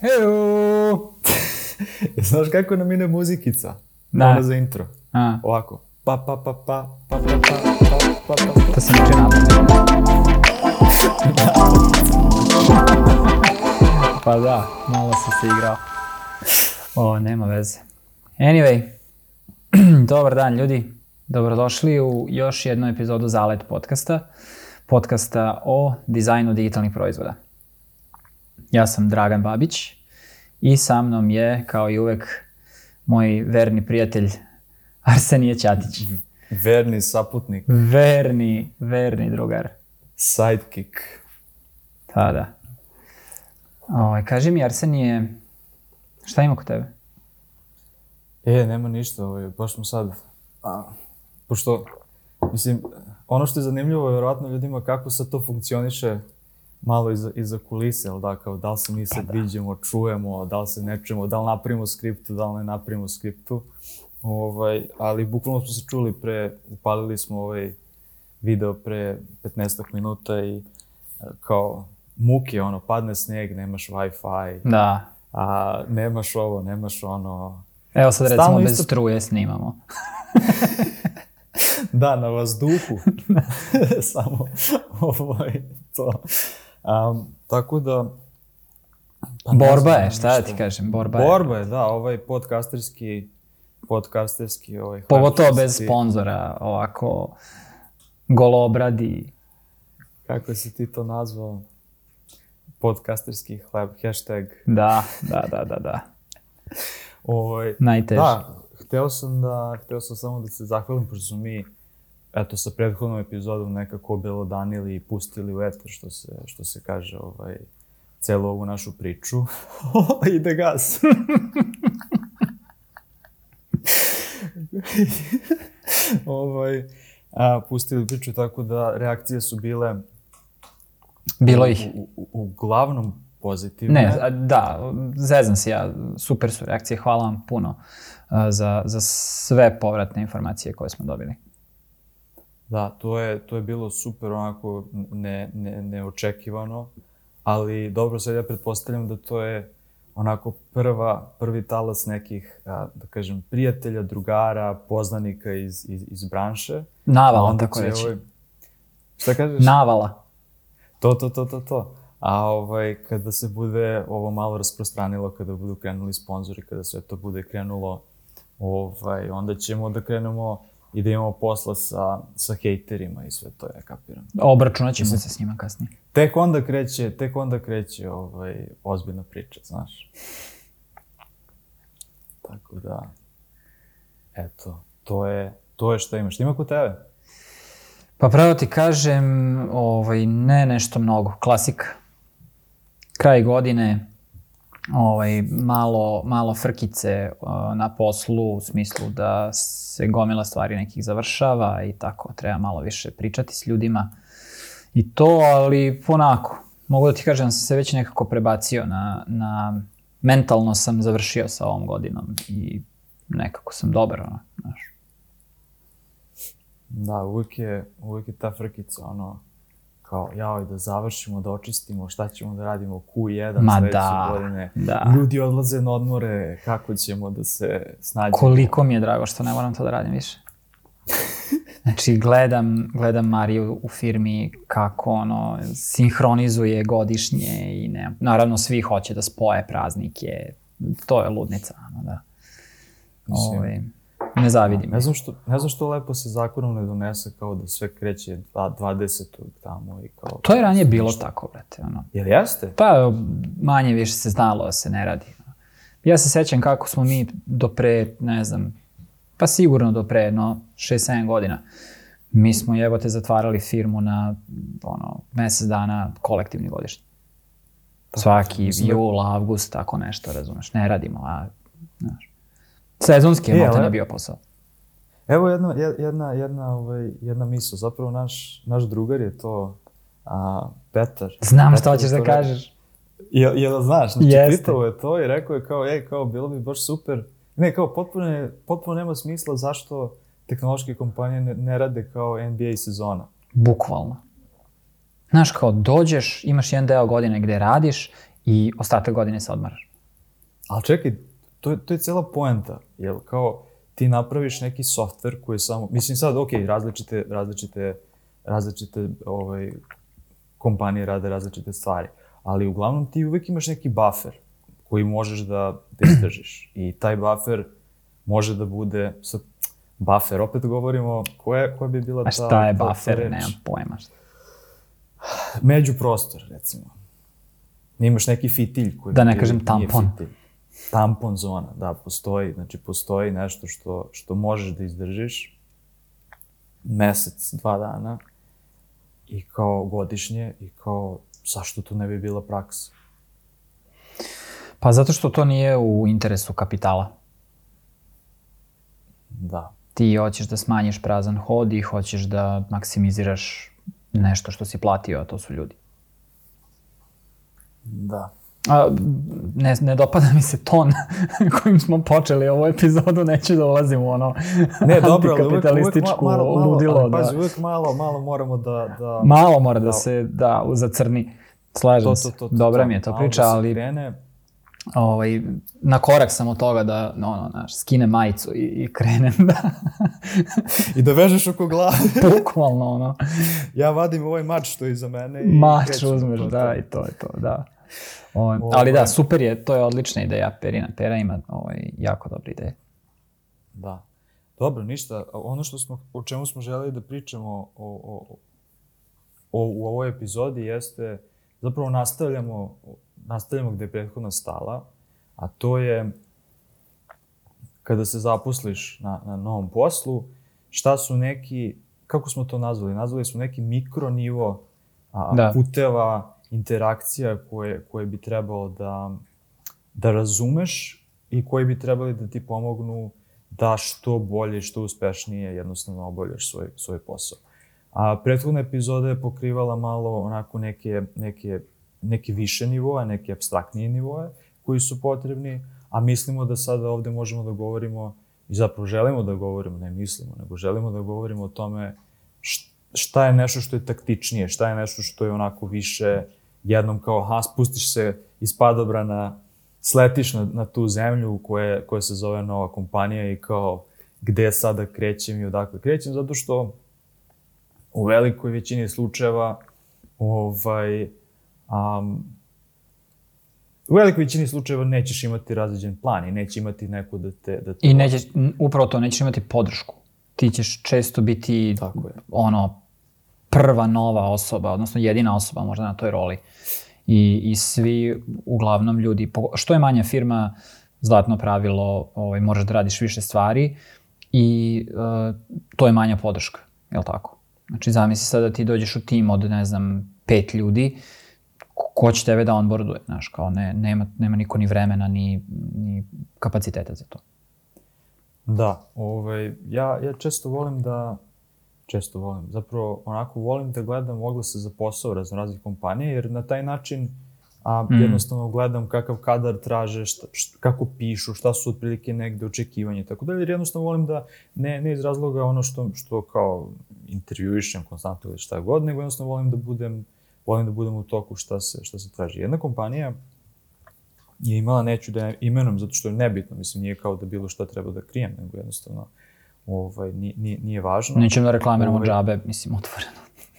Hejo! Znaš kako nam ide muzikica? Da. Ona za intro. A, Ovako. Pa, pa, pa, pa, pa, pa, pa, pa, pa, pa. to sam uče napamet. pa da, malo sam se igrao. O, nema veze. Anyway, dobar dan ljudi. Dobrodošli u još jednu epizodu Zalet podcasta. Podcasta o dizajnu digitalnih proizvoda. Ja sam Dragan Babić i sa mnom je, kao i uvek, moj verni prijatelj Arsenije Ćatić. Verni saputnik. Verni, verni drugar. Sidekick. Da, da. Ovaj, kaži mi, Arsenije, šta ima kod tebe? E, nema ništa, ovaj, baš smo sad, a, pošto, mislim, ono što je zanimljivo je vjerojatno ljudima kako sad to funkcioniše malo iza, iza kulise, jel da, kao da li se mi sad viđemo, čujemo, da li se ne čujemo, da li napravimo skriptu, da li ne napravimo skriptu, ovaj, ali bukvalno smo se čuli pre, upalili smo ovaj video pre 15 minuta i e, kao muke, ono, padne sneg, nemaš Wi-Fi, Da. a nemaš ovo, nemaš ono, Evo sad Stalno recimo bez isto- struje snimamo. Da, na vazduhu. Samo ovaj, to. Um, tako da... pa Borba je, šta da ti kažem, borba je. Borba je, da, ovaj podcasterski, podcasterski ovaj Pogotovo bez sponzora, ovako golobradi. Kako si ti to nazvao? Podcasterski hleb, hashtag. Da, da, da, da, da. Ovaj, Najteže. Da, hteo sam da, hteo sam samo da se zahvalim, pošto smo mi, eto, sa prethodnom epizodom nekako obelodanili i pustili u eter, što se, što se kaže, ovaj, celu ovu našu priču. Ide gas. ovaj, a, pustili priču, tako da reakcije su bile Bilo ih. u, u, uglavnom pozitivne. Ne, a, da, zezam se ja, super su reakcije, hvala vam puno za, za sve povratne informacije koje smo dobili. Da, to je, to je bilo super onako ne, ne, neočekivano, ali dobro sad ja pretpostavljam da to je onako prva, prvi talas nekih, a, da kažem, prijatelja, drugara, poznanika iz, iz, iz branše. Navala, tako reći. ovaj- Šta kažeš? Navala. To, to, to, to, to. A ovaj, kada se bude ovo malo rasprostranilo, kada budu krenuli sponzori, kada sve to bude krenulo, ovaj, onda ćemo da krenemo i da imamo posla sa, sa hejterima i sve to, ja kapiram. Obračunat ćemo se s njima kasnije. Tek onda kreće, tek onda kreće ovaj, ozbiljna priča, znaš. Tako da, eto, to je, to je što imaš. Ima kod tebe? Pa pravo ti kažem, ovaj, ne nešto mnogo, klasika. Kraj godine, ovaj, malo, malo frkice uh, na poslu, u smislu da se gomila stvari nekih završava i tako, treba malo više pričati s ljudima i to, ali ponako. Mogu da ti kažem da sam se već nekako prebacio na, na mentalno sam završio sa ovom godinom i nekako sam dobar, ono, znaš. Da, uvijek je, uvijek je ta frkica, ono, kao, jao, da završimo, da očistimo, šta ćemo da radimo, Q1 Ma sledeće da, godine. da. Ljudi odlaze na odmore, kako ćemo da se snađemo. Koliko mi je drago što ne moram to da radim više. Znači, gledam, gledam Mariju u firmi kako ono, sinhronizuje godišnje i ne, naravno svi hoće da spoje praznike. To je ludnica, ono, da. Ove, ne zavidim. Ne znam, što, ne znam što lepo se zakonom ne donese kao da sve kreće dva- 20. tamo i kao... To je ranije bilo tako, brate. Ono. Jel jeste? Pa manje više se znalo da se ne radi. Ja se sećam kako smo mi do pre, ne znam, pa sigurno do pre, no, 6-7 godina, mi smo jebote zatvarali firmu na ono, mesec dana kolektivni godišnji. Svaki mislim da- jul, avgust, tako nešto, razumeš. Ne radimo, a, znaš. Sezonski je E, e, ali- ne bio posao. Evo jedna, je- jedna, jedna, ovaj, jedna misla. Zapravo naš, naš drugar je to a, Petar. Znam Petar je hoćeš da kažeš. Jel, jel znaš, znači Jeste. pitao je to i rekao je kao, ej, kao, bilo bi baš super. Ne, kao, potpuno, potpuno nema smisla zašto tehnološke kompanije ne, ne rade kao NBA sezona. Bukvalno. Znaš, kao dođeš, imaš jedan deo godine gde radiš i ostatak godine se odmaraš. Ali čekaj, to je, to je cela poenta, jel kao ti napraviš neki softver koji je samo, mislim sad, ok, različite, različite, različite ovaj, kompanije rade različite stvari, ali uglavnom ti uvek imaš neki buffer koji možeš da, da izdržiš. I taj buffer može da bude, sad, buffer, opet govorimo, koja, koja bi bila ta... A šta je ta- ta buffer? reč? Nemam pojma. Šta. Međuprostor, recimo. Imaš neki fitilj koji... Da ne kažem tampon. fitilj. Tampon zona, da, postoji. Znači, postoji nešto što, što možeš da izdržiš mesec, dva dana i kao godišnje i kao zašto to ne bi bila praksa? Pa zato što to nije u interesu kapitala. Da. Ti hoćeš da smanjiš prazan hod i hoćeš da maksimiziraš nešto što si platio, a to su ljudi. Da. A, ne, ne dopada mi se ton kojim smo počeli ovu epizodu, neću da ulazim u ono Ne, dobro, ali uvek, uvek antikapitalističku ma- malo, ludilo. ali da. pazi, uvek malo, malo moramo da... da Malo mora da Da. se da zacrni. Slažem to, se. to, to, to, Dobra to. mi je to priča, da se ali Krene, ovaj, na korak sam od toga da ono, znaš, skinem majicu i, i krenem da I da vežeš oko glave. bukvalno ono, ja vadim ovaj mač što je iza mene i... mač uzmeš, da, i to je to, da. Ovaj, Ovaj. ali da, super je, to je odlična ideja, Perina Pera ima ovaj, jako dobre ideje. Da. Dobro, ništa. Ono što smo, o čemu smo želeli da pričamo o, o, o, u ovoj epizodi jeste, zapravo nastavljamo, nastavljamo gde je prethodna stala, a to je kada se zaposliš na, na novom poslu, šta su neki, kako smo to nazvali? Nazvali smo neki mikronivo a, Da. puteva, interakcija koje, koje bi trebalo da, da razumeš i koji bi trebali da ti pomognu da što bolje što uspešnije jednostavno obavljaš svoj, svoj posao. A prethodna epizoda je pokrivala malo onako neke, neke, neke više nivoe, neke abstraktnije nivoe koji su potrebni, a mislimo da sada ovde možemo da govorimo i zapravo želimo da govorimo, ne mislimo, nego želimo da govorimo o tome šta je nešto što je taktičnije, šta je nešto što je onako više jednom kao, ha, spustiš se iz padobrana, sletiš na, na tu zemlju koja, koja se zove nova kompanija i kao gde sada krećem i odakle krećem, zato što u velikoj većini slučajeva ovaj, um, u velikoj većini slučajeva nećeš imati razređen plan i neće imati neko da te, da te I nećeš, upravo to, nećeš imati podršku. Ti ćeš često biti Tako je. ono, prva nova osoba, odnosno jedina osoba možda na toj roli. I, i svi, uglavnom ljudi, što je manja firma, zlatno pravilo, ovaj, možeš da radiš više stvari i uh, to je manja podrška, je li tako? Znači, zamisli sad da ti dođeš u tim od, ne znam, pet ljudi, ko će tebe da onboarduje, znaš, kao ne, nema, nema niko ni vremena, ni, ni kapaciteta za to. Da, ovaj, ja, ja često volim da, često volim, zapravo onako volim da gledam oglase za posao razno raznih kompanija, jer na taj način a, Mm. jednostavno gledam kakav kadar traže, šta, šta, kako pišu, šta su otprilike negde očekivanje, tako dalje, jer jednostavno volim da, ne, ne iz razloga ono što, što kao intervjuišem konstantno ili šta god, nego jednostavno volim da budem, volim da budem u toku šta se, šta se traži. Jedna kompanija je imala, neću da imenom, zato što je nebitno, mislim, nije kao da bilo šta treba da krijem, nego jednostavno ovaj, nije, nije, nije važno. Nećemo da reklamiramo Ovaj. džabe, mislim, otvoreno.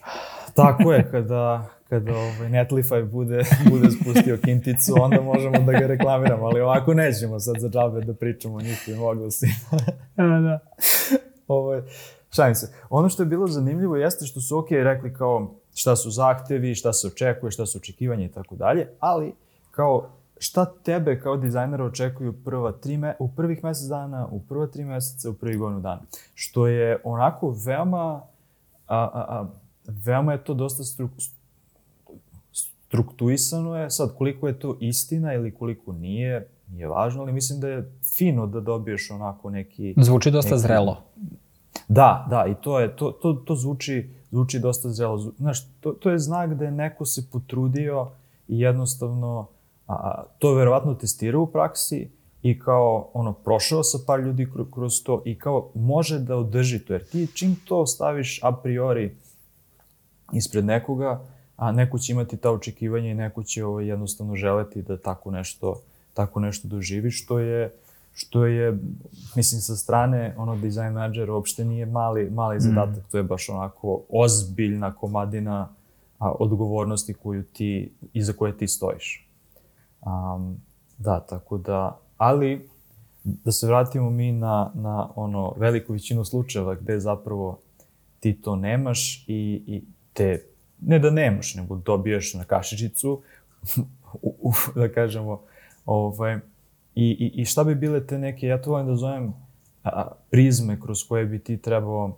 Tako je, kada, kada ovaj Netlify bude, bude spustio kinticu, onda možemo da ga reklamiramo, ali ovako nećemo sad za džabe da pričamo o njihovim oglasima. da. ovaj, šalim se. Ono što je bilo zanimljivo jeste što su ok rekli kao šta su zahtevi, šta se očekuje, šta su očekivanja i tako dalje, ali kao šta tebe kao dizajnera očekuju prva tri me, u prvih mesec dana, u prva tri meseca, u prvih godinu dana. Što je onako veoma, a, a, a, veoma je to dosta stru, struktuisano je, sad koliko je to istina ili koliko nije, nije važno, ali mislim da je fino da dobiješ onako neki... Zvuči dosta neki- zrelo. Da, da, i to je, to, to, to zvuči, zvuči dosta zrelo. Znaš, to, to je znak da je neko se potrudio i jednostavno a, to je verovatno testirao u praksi i kao ono prošao sa par ljudi kro- kroz to i kao može da održi to, jer ti čim to staviš a priori ispred nekoga, a neko će imati ta očekivanja i neko će ovaj, jednostavno želeti da tako nešto, tako nešto doživi, što je, što je, mislim, sa strane ono design manager uopšte nije mali, mali mm. zadatak, mm. to je baš onako ozbiljna komadina a, odgovornosti koju ti, iza koje ti stojiš. Um, da, tako da, ali da se vratimo mi na, na ono veliku većinu slučajeva gde zapravo ti to nemaš i, i te, ne da nemaš, nego dobijaš na kašičicu, u, u, da kažemo, ovaj, i, i, i šta bi bile te neke, ja to volim da zovem a, prizme kroz koje bi ti trebao,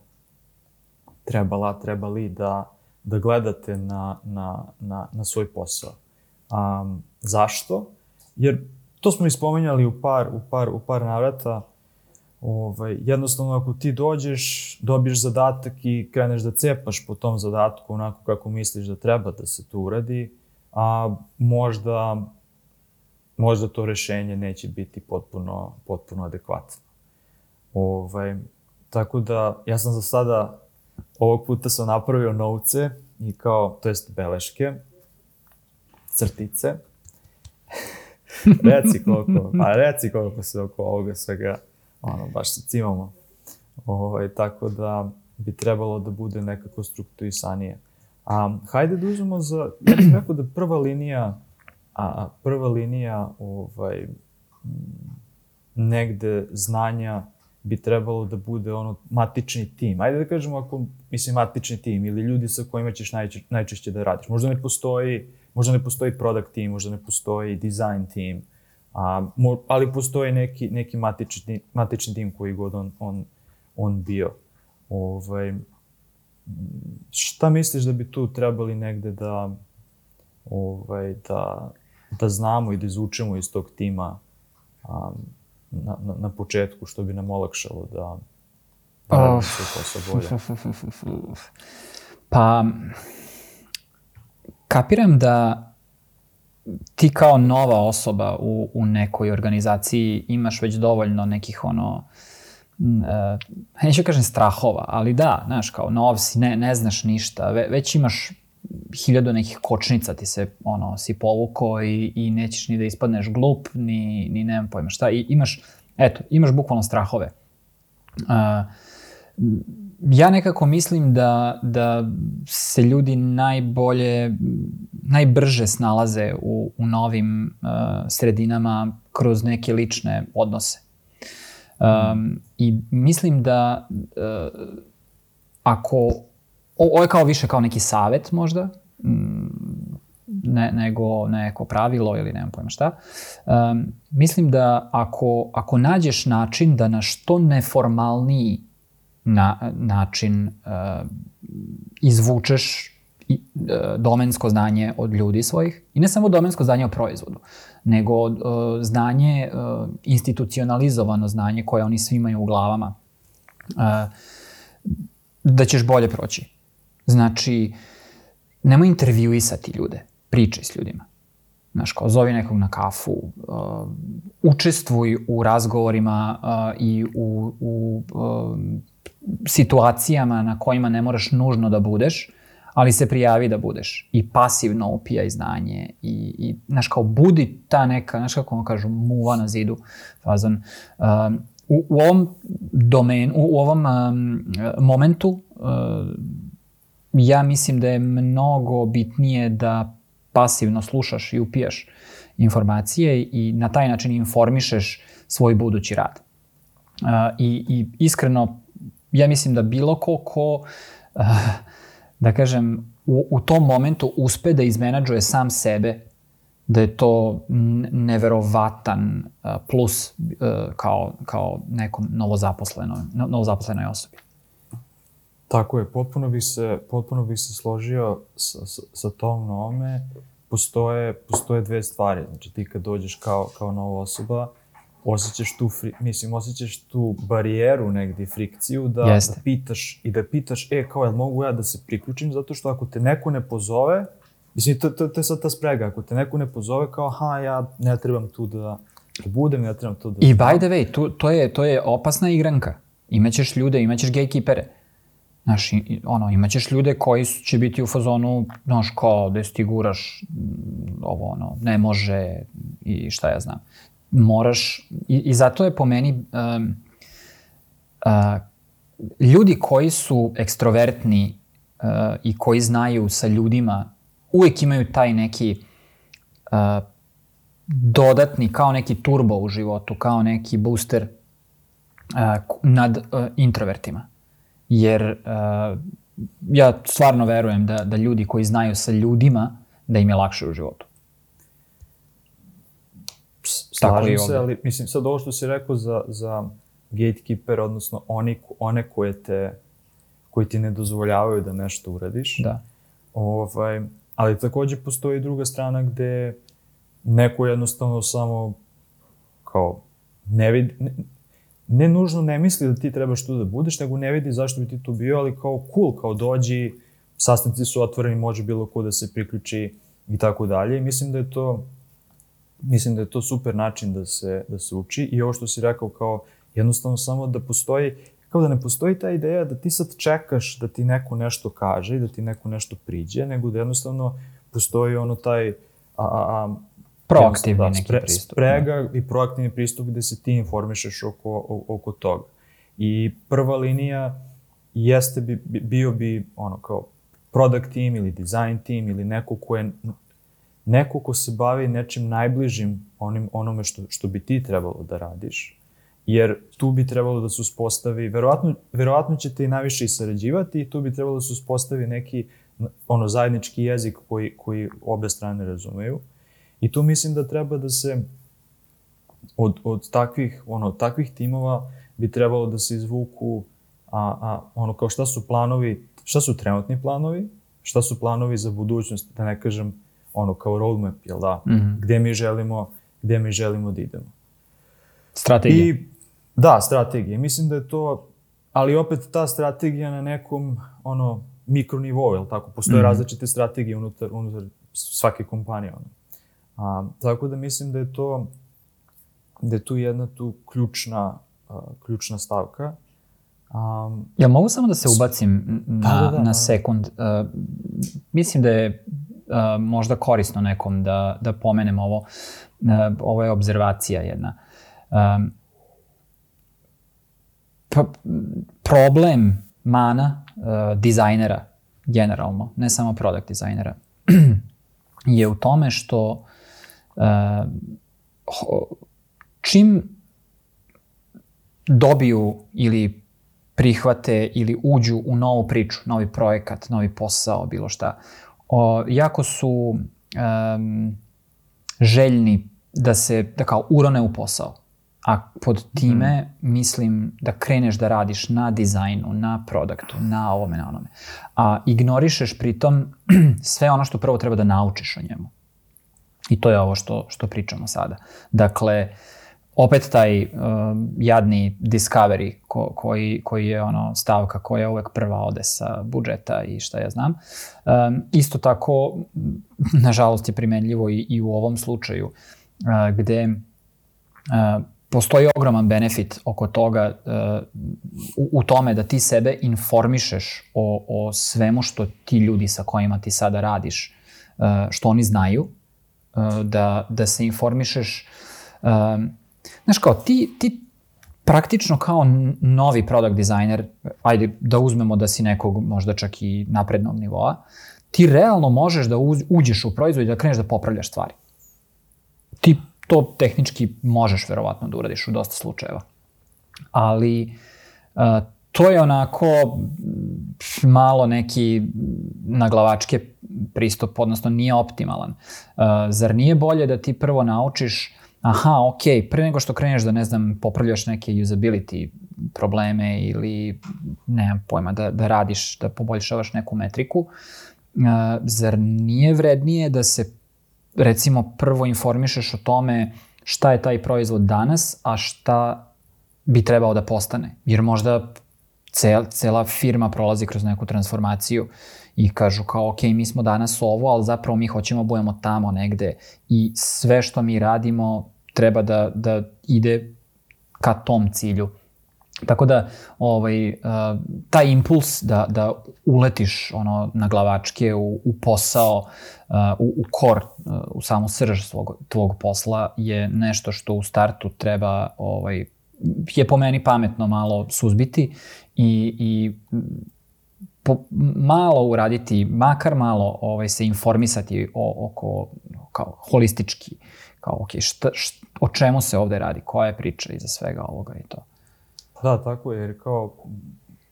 trebala, trebali da, da gledate na, na, na, na svoj posao. Um, zašto? Jer to smo ispomenjali u par, u par, u par navrata. Ovaj, jednostavno, ako ti dođeš, dobiješ zadatak i kreneš da cepaš po tom zadatku onako kako misliš da treba da se to uradi, a možda, možda to rešenje neće biti potpuno, potpuno adekvatno. Ovaj, tako da, ja sam za sada, ovog puta sam napravio novce i kao, to jest beleške, crtice, reci koliko, pa reci koliko se oko ovoga svega, ono, baš se cimamo. Ovaj, tako da bi trebalo da bude nekako strukturisanije. A, hajde da uzmemo za, ja bih rekao da prva linija, a, prva linija ovaj, negde znanja bi trebalo da bude ono matični tim. Ajde da kažemo ako, mislim, matični tim ili ljudi sa kojima ćeš najče, najčešće da radiš. Možda ne postoji Možda ne postoji product team, možda ne postoji design team, a, mo, ali postoji neki, neki matični, matični tim koji god on, on, on bio. Ovaj, šta misliš da bi tu trebali negde da, ovaj, da, da znamo i da izučemo iz tog tima um, na, na, na početku, što bi nam olakšalo da, da radimo svoj posao bolje? Pa, kapiram da ti kao nova osoba u, u nekoj organizaciji imaš već dovoljno nekih ono, uh, neću kažem strahova, ali da, znaš, kao nov si, ne, ne znaš ništa, Ve, već imaš hiljadu nekih kočnica ti se, ono, si povuko i, i nećeš ni da ispadneš glup, ni, ni nemam pojma šta, i imaš, eto, imaš bukvalno strahove. Uh, ja nekako mislim da, da se ljudi najbolje, najbrže snalaze u, u novim uh, sredinama kroz neke lične odnose. Um, I mislim da uh, ako, ovo je kao više kao neki savet možda, ne, nego neko pravilo ili nemam pojma šta. Um, mislim da ako, ako nađeš način da na što neformalniji na, način uh, izvučeš i, uh, domensko znanje od ljudi svojih i ne samo domensko znanje o proizvodu, nego uh, znanje, uh, institucionalizovano znanje koje oni svi imaju u glavama, uh, da ćeš bolje proći. Znači, nemoj intervjuisati ljude, pričaj s ljudima. Znaš, kao zovi nekog na kafu, uh, učestvuj u razgovorima uh, i u, u uh, situacijama na kojima ne moraš nužno da budeš, ali se prijavi da budeš i pasivno opijaj znanje i, i znaš, kao budi ta neka, znaš kako ono kažu, muva na zidu fazon. Um, u, u ovom domenu, u, u ovom um, momentu uh, ja mislim da je mnogo bitnije da pasivno slušaš i upijaš informacije i na taj način informišeš svoj budući rad. Uh, i, I iskreno ja mislim da bilo ko ko, uh, da kažem, u, u tom momentu uspe da izmenadžuje sam sebe, da je to neverovatan uh, plus uh, kao, kao nekom novozaposlenoj, novozaposlenoj osobi. Tako je, potpuno bih se, potpuno bih se složio sa, sa, sa tom na ome. Postoje, postoje dve stvari. Znači ti kad dođeš kao, kao nova osoba, osjećaš tu, fri, mislim, osjećaš tu barijeru negdje, frikciju, da, da pitaš i da pitaš, e, kao, jel mogu ja da se priključim, zato što ako te neko ne pozove, mislim, to, to, to je sad ta sprega, ako te neko ne pozove, kao, aha, ja ne trebam tu da, da budem, ja trebam tu da... I by the way, to, to, je, to je opasna igranka. Imaćeš ljude, imaćeš gatekeepere. Znaš, ono, imaćeš ljude koji su, će biti u fazonu, znaš, kao, da ti guraš, ovo, ono, ne može i šta ja znam. Moraš, i, i zato je po meni, um, uh, ljudi koji su ekstrovertni uh, i koji znaju sa ljudima, uvek imaju taj neki uh, dodatni, kao neki turbo u životu, kao neki booster uh, nad uh, introvertima. Jer uh, ja stvarno verujem da, da ljudi koji znaju sa ljudima, da im je lakše u životu. Slažem se, ali mislim sad ovo što si rekao za, za gatekeeper, odnosno oni, one koje te, koji ti ne dozvoljavaju da nešto uradiš. Da. Ovaj, ali takođe postoji druga strana gde neko jednostavno samo kao ne vidi, ne, ne nužno ne misli da ti trebaš tu da budeš, nego ne vidi zašto bi ti tu bio, ali kao cool, kao dođi, sastanci su otvoreni, može bilo ko da se priključi i tako dalje. I mislim da je to mislim da je to super način da se, da se uči i ovo što si rekao kao jednostavno samo da postoji, kao da ne postoji ta ideja da ti sad čekaš da ti neko nešto kaže i da ti neko nešto priđe, nego da jednostavno postoji ono taj a, a, a, proaktivni da, neki spre, pristup. Sprega da. i proaktivni pristup gde se ti informišeš oko, oko toga. I prva linija jeste bi, bio bi ono kao product team ili design team ili neko ko je neko ko se bavi nečim najbližim onim, onome što, što bi ti trebalo da radiš. Jer tu bi trebalo da se uspostavi, verovatno, verovatno ćete i najviše i sarađivati i tu bi trebalo da se uspostavi neki ono zajednički jezik koji, koji obe strane razumeju. I tu mislim da treba da se od, od takvih, ono, takvih timova bi trebalo da se izvuku a, a, ono kao šta su planovi, šta su trenutni planovi, šta su planovi za budućnost, da ne kažem ono kao roadmap, jel da, mm -hmm. gde mi želimo, gde mi želimo da idemo. Strategija. I, da, strategija. Mislim da je to, ali opet ta strategija na nekom, ono, mikronivou, jel tako? Postoje mm -hmm. različite strategije unutar, unutar svake kompanije, ono. A, tako da mislim da je to, da je tu jedna tu ključna, uh, ključna stavka. Um, ja mogu samo da se ubacim na, da, da, da, na da. sekund? Uh, mislim da je možda korisno nekom da, da pomenem ovo. Ovo je obzervacija jedna. Pa, problem mana dizajnera generalno, ne samo product dizajnera, je u tome što čim dobiju ili prihvate ili uđu u novu priču, novi projekat, novi posao, bilo šta, o, jako su um, željni da se, da kao urone u posao. A pod time mm. mislim da kreneš da radiš na dizajnu, na produktu, na ovome, na onome. A ignorišeš pritom sve ono što prvo treba da naučiš o njemu. I to je ovo što, što pričamo sada. Dakle, opet taj uh, jadni Discovery ko, koji, koji je ono stavka koja uvek prva ode sa budžeta i šta ja znam. Um, isto tako, nažalost je primenljivo i, i u ovom slučaju, uh, gde uh, postoji ogroman benefit oko toga uh, u, u tome da ti sebe informišeš o, o svemu što ti ljudi sa kojima ti sada radiš, uh, što oni znaju, uh, da, da se informišeš. Uh, znaš kao, ti, ti praktično kao novi product designer, ajde da uzmemo da si nekog možda čak i naprednog nivoa, ti realno možeš da uđeš u proizvod i da kreneš da popravljaš stvari. Ti to tehnički možeš verovatno da uradiš u dosta slučajeva. Ali uh, to je onako malo neki naglavačke pristup, odnosno nije optimalan. Uh, zar nije bolje da ti prvo naučiš aha, ok, pre nego što kreneš da, ne znam, popravljaš neke usability probleme ili, nemam pojma, da, da radiš, da poboljšavaš neku metriku, uh, zar nije vrednije da se recimo prvo informišeš o tome šta je taj proizvod danas, a šta bi trebao da postane. Jer možda cel, cela firma prolazi kroz neku transformaciju i kažu kao ok, mi smo danas ovo, ali zapravo mi hoćemo da budemo tamo negde i sve što mi radimo treba da, da ide ka tom cilju. Tako da, ovaj, uh, taj impuls da, da uletiš ono, na glavačke u, u posao, uh, u, u kor, uh, u samu srž svog, tvog posla je nešto što u startu treba, ovaj, je po meni pametno malo suzbiti i, i po, malo uraditi, makar malo ovaj, se informisati o, oko, kao holistički, kao ok, šta, šta, o čemu se ovde radi, koja je priča iza svega ovoga i to. Da, tako je, jer kao,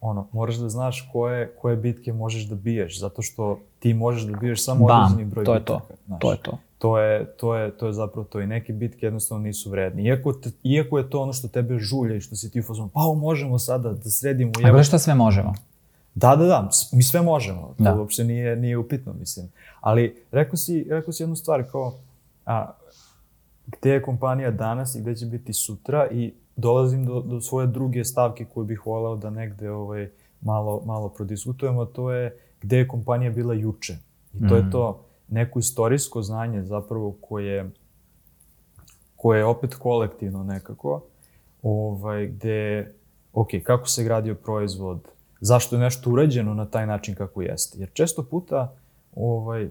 ono, moraš da znaš koje, koje bitke možeš da biješ, zato što ti možeš da biješ samo Bam, određeni broj to je bitaka. to, znaš. to je to. To je, to, je, to je zapravo to i neke bitke jednostavno nisu vredni. Iako, te, iako je to ono što tebe žulja i što si ti u fazonu, pa možemo sada da sredimo. A gledaj šta sve možemo. Da, da, da, mi sve možemo, to Da. uopšte nije, nije upitno, mislim. Ali rekao si, rekao si jednu stvar kao, a, gde je kompanija danas i gde će biti sutra i dolazim do, do svoje druge stavke koju bih voleo da negde ovaj, malo, malo prodiskutujemo, to je gde je kompanija bila juče. I to Mm. je to neko istorijsko znanje zapravo koje, koje je opet kolektivno nekako, ovaj, gde, ok, kako se gradio proizvod, zašto je nešto urađeno na taj način kako jeste. Jer često puta, ovaj,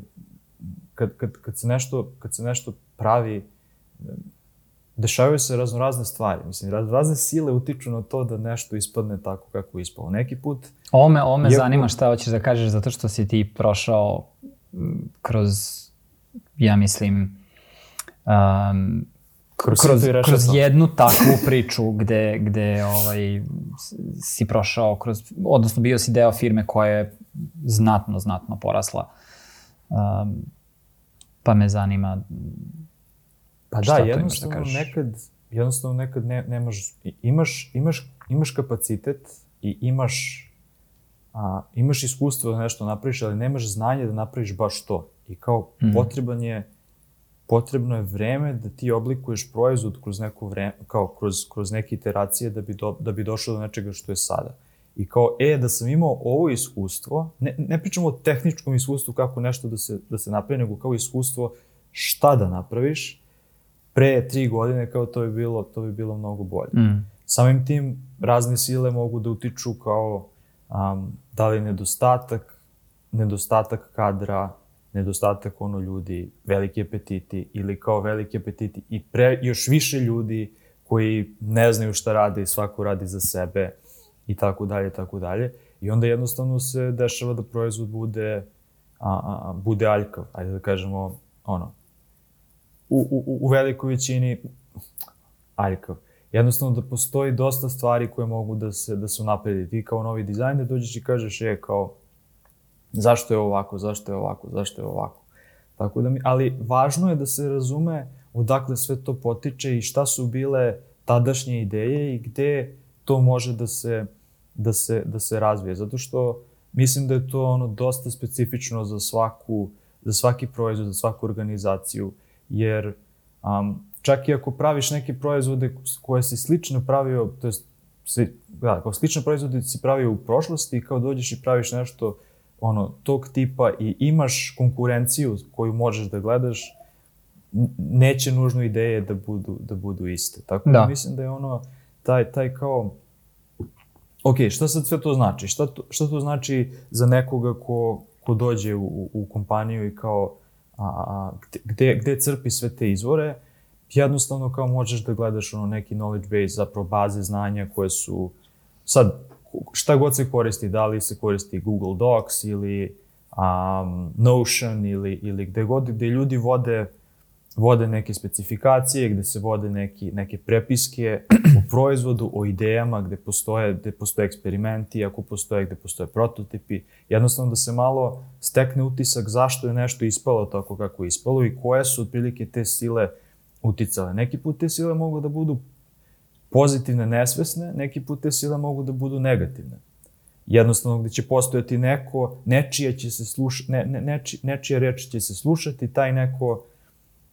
kad, kad, kad, se, nešto, kad se nešto pravi, dešavaju se raznorazne stvari. Mislim, raz- razne sile utiču na to da nešto ispadne tako kako je ispalo. Neki put, Ovo me, ovo me Iako- zanima šta hoćeš da kažeš, zato što si ti prošao kroz, ja mislim, um, Kroz kroz, kroz jednu takvu priču gde, gde ovaj, si prošao kroz, odnosno bio si deo firme koja je znatno, znatno porasla. Um, pa me zanima Pa Šta da, to imaš da jednostavno kažeš? nekad, jednostavno nekad ne, nemaš, imaš, imaš, imaš kapacitet i imaš, a, imaš iskustvo da nešto napraviš, ali nemaš znanje da napraviš baš to. I kao Mhm. potreban je, potrebno je vreme da ti oblikuješ proizvod kroz neko vreme, kao kroz, kroz neke iteracije da bi, do, da bi došao do nečega što je sada. I kao, e, da sam imao ovo iskustvo, ne, ne pričamo o tehničkom iskustvu kako nešto da se, da se napravi, nego kao iskustvo šta da napraviš, pre tri godine kao to bi bilo, to bi bilo mnogo bolje. mm, Samim tim razne sile mogu da utiču kao um, da li nedostatak, nedostatak kadra, nedostatak ono ljudi, veliki apetiti ili kao veliki apetiti i pre, još više ljudi koji ne znaju šta rade i svako radi za sebe i tako dalje, tako dalje. I onda jednostavno se dešava da proizvod bude, a, a, bude aljkav, ajde da kažemo, ono, u, u, u velikoj većini aljkav. Jednostavno da postoji dosta stvari koje mogu da se, da se unapredi. Ti kao novi dizajner dođeš i kažeš, je, kao, zašto je ovako, zašto je ovako, zašto je ovako. Tako da mi, ali važno je da se razume odakle sve to potiče i šta su bile tadašnje ideje i gde to može da se, da se, da se razvije. Zato što mislim da je to ono dosta specifično za svaku, za svaki proizvod, za svaku organizaciju, jer um, čak i ako praviš neke proizvode koje si slično pravio, to jest, si, da, kao slične proizvode si pravio u prošlosti i kao dođeš i praviš nešto ono, tog tipa i imaš konkurenciju koju možeš da gledaš, neće nužno ideje da budu, da budu iste. Tako da. Da. mislim da je ono, taj, taj kao, ok, šta sad sve to znači? Šta to, šta to znači za nekoga ko, ko dođe u, u, kompaniju i kao, a, a, gde, gde crpi sve te izvore? Jednostavno kao možeš da gledaš ono neki knowledge base, zapravo baze znanja koje su, sad, šta god se koristi, da li se koristi Google Docs ili um, Notion ili, ili gde god, gde ljudi vode, vode neke specifikacije, gde se vode neki, neke prepiske o proizvodu, o idejama, gde postoje, gde postoje eksperimenti, ako postoje, gde postoje prototipi. Jednostavno da se malo stekne utisak zašto je nešto ispalo tako kako je ispalo i koje su otprilike te sile uticale. Neki put te sile mogu da budu pozitivne, nesvesne, neki put te sile mogu da budu negativne. Jednostavno gde će postojati neko, nečija će se slušati, ne, ne, neči, nečija reč će se slušati, taj neko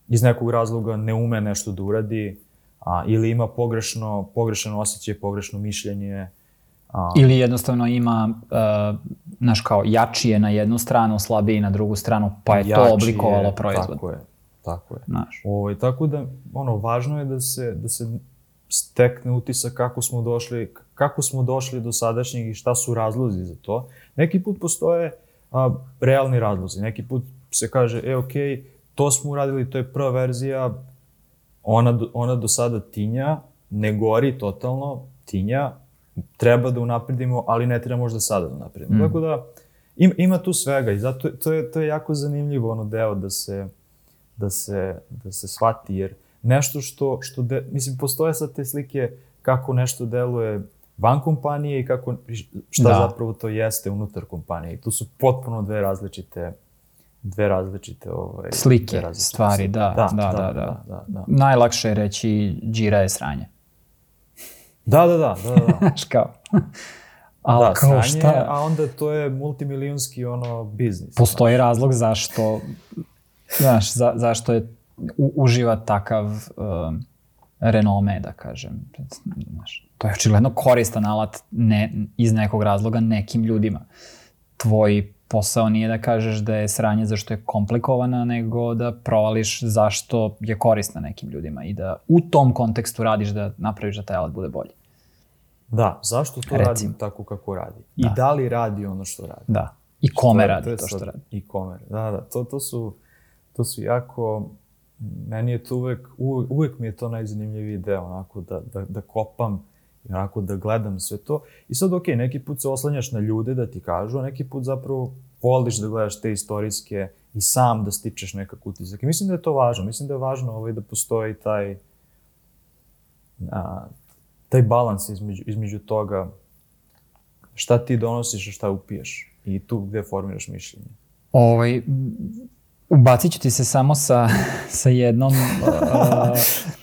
iz nekog razloga ne ume nešto da uradi, a, ili ima pogrešno, pogrešan osjećaj, pogrešno mišljenje. A, Ili jednostavno ima, uh, znaš kao, jačije na jednu stranu, slabiji na drugu stranu, pa je to jači oblikovalo proizvod. Tako je, tako je. Znaš. Ovaj, tako da, ono, važno je da se, da se stekne utisak kako smo došli, kako smo došli do sadašnjeg i šta su razlozi za to. Neki put postoje a, realni razlozi, neki put se kaže, e, okay, to smo uradili, to je prva verzija, ona, ona do sada tinja, ne gori totalno, tinja, treba da unapredimo, ali ne treba možda sada da unapredimo. Mm. Tako da, ima, ima tu svega i zato to je, to je jako zanimljivo ono deo da se, da se, da se shvati, jer nešto što, što de, mislim, postoje sad te slike kako nešto deluje van kompanije i kako, šta da. zapravo to jeste unutar kompanije. I tu su potpuno dve različite dve različite ovaj, slike, dve različite stvari, slike. Da, da, da, da, da, da, da, da. Najlakše je reći džira je sranje. Da, da, da, da, da. Kao. Ali da, kao sranje, šta? a onda to je multimilijonski ono biznis. Postoji znaš. razlog zašto, znaš, za, zašto je u, uživa takav uh, renome, da kažem. Znaš, to je očigledno koristan alat ne, iz nekog razloga nekim ljudima. Tvoj posao nije da kažeš da je sranje zašto je komplikovana, nego da provališ zašto je korisna nekim ljudima i da u tom kontekstu radiš da napraviš da taj alat bude bolji. Da, zašto to Recim. radi tako kako radi? I da. da li radi ono što radi? Da. I kome radi to, to što radi? I kome. Da, da, to, to, su, to su jako meni je to uvek, uvek, mi je to najzanimljiviji deo, onako da, da, da kopam i onako da gledam sve to. I sad, ok, neki put se oslanjaš na ljude da ti kažu, a neki put zapravo voliš da gledaš te istorijske i sam da stičeš nekak utisak. I mislim da je to važno. Mislim da je važno ovaj, da postoji taj a, taj balans između, između toga šta ti donosiš a šta upiješ i tu gde formiraš mišljenje. Ovaj, Ubacit ću ti se samo sa, sa jednom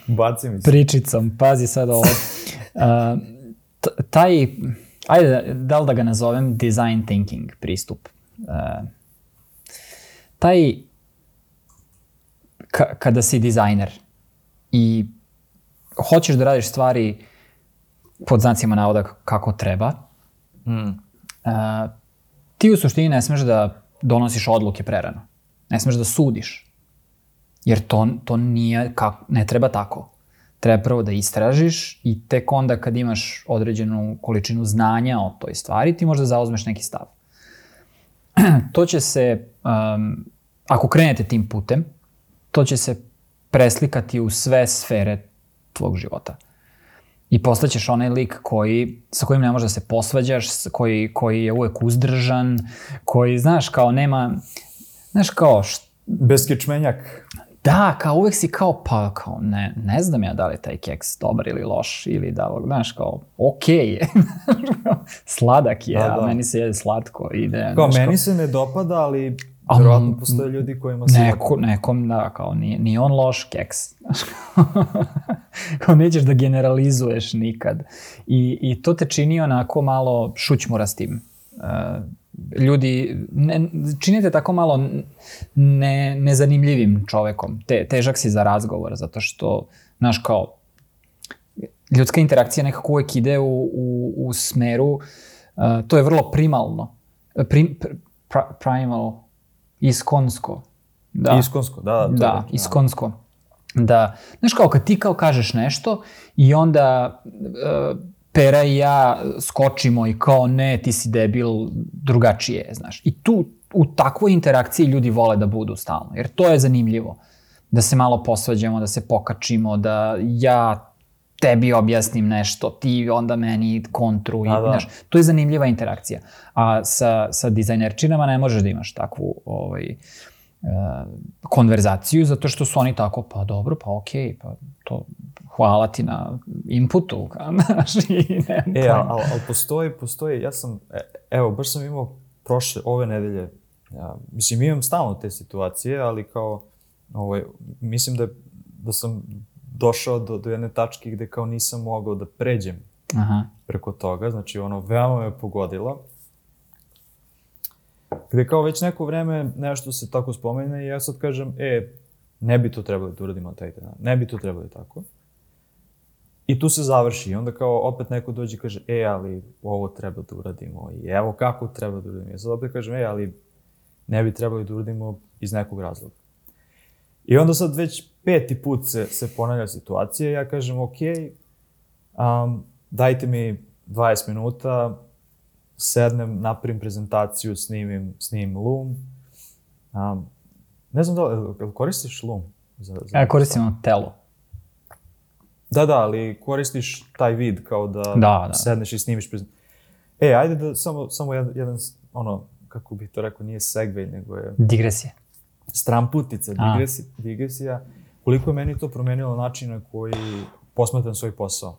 uh, pričicom. Pazi sad ovo. Uh, taj, ajde, da li da ga nazovem design thinking pristup. Uh, taj, ka, kada si dizajner i hoćeš da radiš stvari pod znacima navoda kako treba, mm. uh, ti u suštini ne smeš da donosiš odluke prerano Ne smeš da sudiš. Jer to, to nije, kako, ne treba tako. Treba prvo da istražiš i tek onda kad imaš određenu količinu znanja o toj stvari, ti možda zauzmeš neki stav. to će se, um, ako krenete tim putem, to će se preslikati u sve sfere tvog života. I postaćeš onaj lik koji, sa kojim ne možeš da se posvađaš, koji, koji je uvek uzdržan, koji, znaš, kao nema, Znaš, kao... Št... Beskičmenjak. Da, kao uvek si kao, pa kao, ne, ne znam ja da li taj keks dobar ili loš, ili da, znaš, kao, okej okay je. Sladak je, da, da. a meni se jede slatko. Ide, kao, meni kao... se ne dopada, ali Vjerojatno postoje ljudi kojima se... Neko, nekom, da, kao, nije, nije on loš keks. kao, nećeš da generalizuješ nikad. I, I to te čini onako malo šućmurastim. Uh, ljudi, ne, činite tako malo ne, nezanimljivim čovekom. Te, težak si za razgovor, zato što, znaš, kao, ljudska interakcija nekako uvek ide u, u, u smeru, uh, to je vrlo primalno. Prim, pr, primal, iskonsko. Da. Iskonsko, da. Da, da iskonsko. Da, znaš kao kad ti kao kažeš nešto i onda uh, Pera i ja skočimo i kao ne, ti si debil, drugačije, znaš. I tu, u takvoj interakciji ljudi vole da budu stalno, jer to je zanimljivo. Da se malo posvađamo, da se pokačimo, da ja tebi objasnim nešto, ti onda meni kontru. I, da, da. Znaš, to je zanimljiva interakcija. A sa, sa dizajnerčinama ne možeš da imaš takvu ovaj, uh, konverzaciju, zato što su oni tako, pa dobro, pa okej, okay, pa to hvala ti na inputu, znaš, i ne E, ali al, al postoji, postoji, ja sam, e, evo, baš sam imao prošle, ove nedelje, ja, mislim, imam stalno te situacije, ali kao, ovaj, mislim da, da sam došao do, do jedne tačke gde kao nisam mogao da pređem Aha. preko toga, znači ono, veoma me pogodila. Gde kao već neko vreme nešto se tako spomene i ja sad kažem, e, ne bi to trebali da uradimo taj dan, ne bi to trebali tako. I tu se završi. I onda kao opet neko dođe i kaže, e, ali ovo treba da uradimo. I evo kako treba da uradimo. Ja sad opet kažem, e, ali ne bi trebali da uradimo iz nekog razloga. I onda sad već peti put se, se ponavlja situacija ja kažem, ok, um, dajte mi 20 minuta, sednem, napravim prezentaciju, snimim, snimim Loom. Um, ne znam da li, koristiš Loom? Za, za ja koristim ono telo. Da, da, ali koristiš taj vid kao da, da, da. sedneš i snimiš prezentaciju. E, ajde da samo, samo jedan, jedan, ono, kako bih to rekao, nije segway, nego je... Digresija. Stramputica, digresija, digresija. Koliko je meni to promenilo način na koji posmatram svoj posao?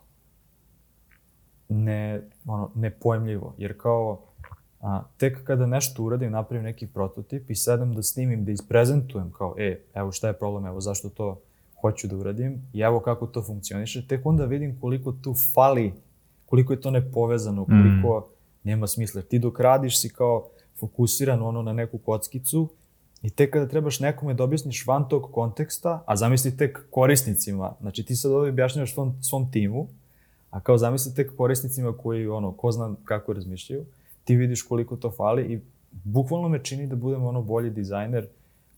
Ne, ono, nepojemljivo, jer kao a, tek kada nešto uradim, napravim neki prototip i sedam da snimim, da isprezentujem kao, e, evo šta je problem, evo zašto to hoću da uradim i evo kako to funkcioniše, tek onda vidim koliko tu fali, koliko je to nepovezano, koliko mm. nema smisla. Ti dok radiš si kao fokusiran ono na neku kockicu i tek kada trebaš nekome da objasniš van tog konteksta, a zamisli tek korisnicima, znači ti sad ovdje objašnjavaš svom, svom timu, a kao zamisli tek korisnicima koji, ono, ko zna kako razmišljaju, ti vidiš koliko to fali i bukvalno me čini da budem ono bolji dizajner,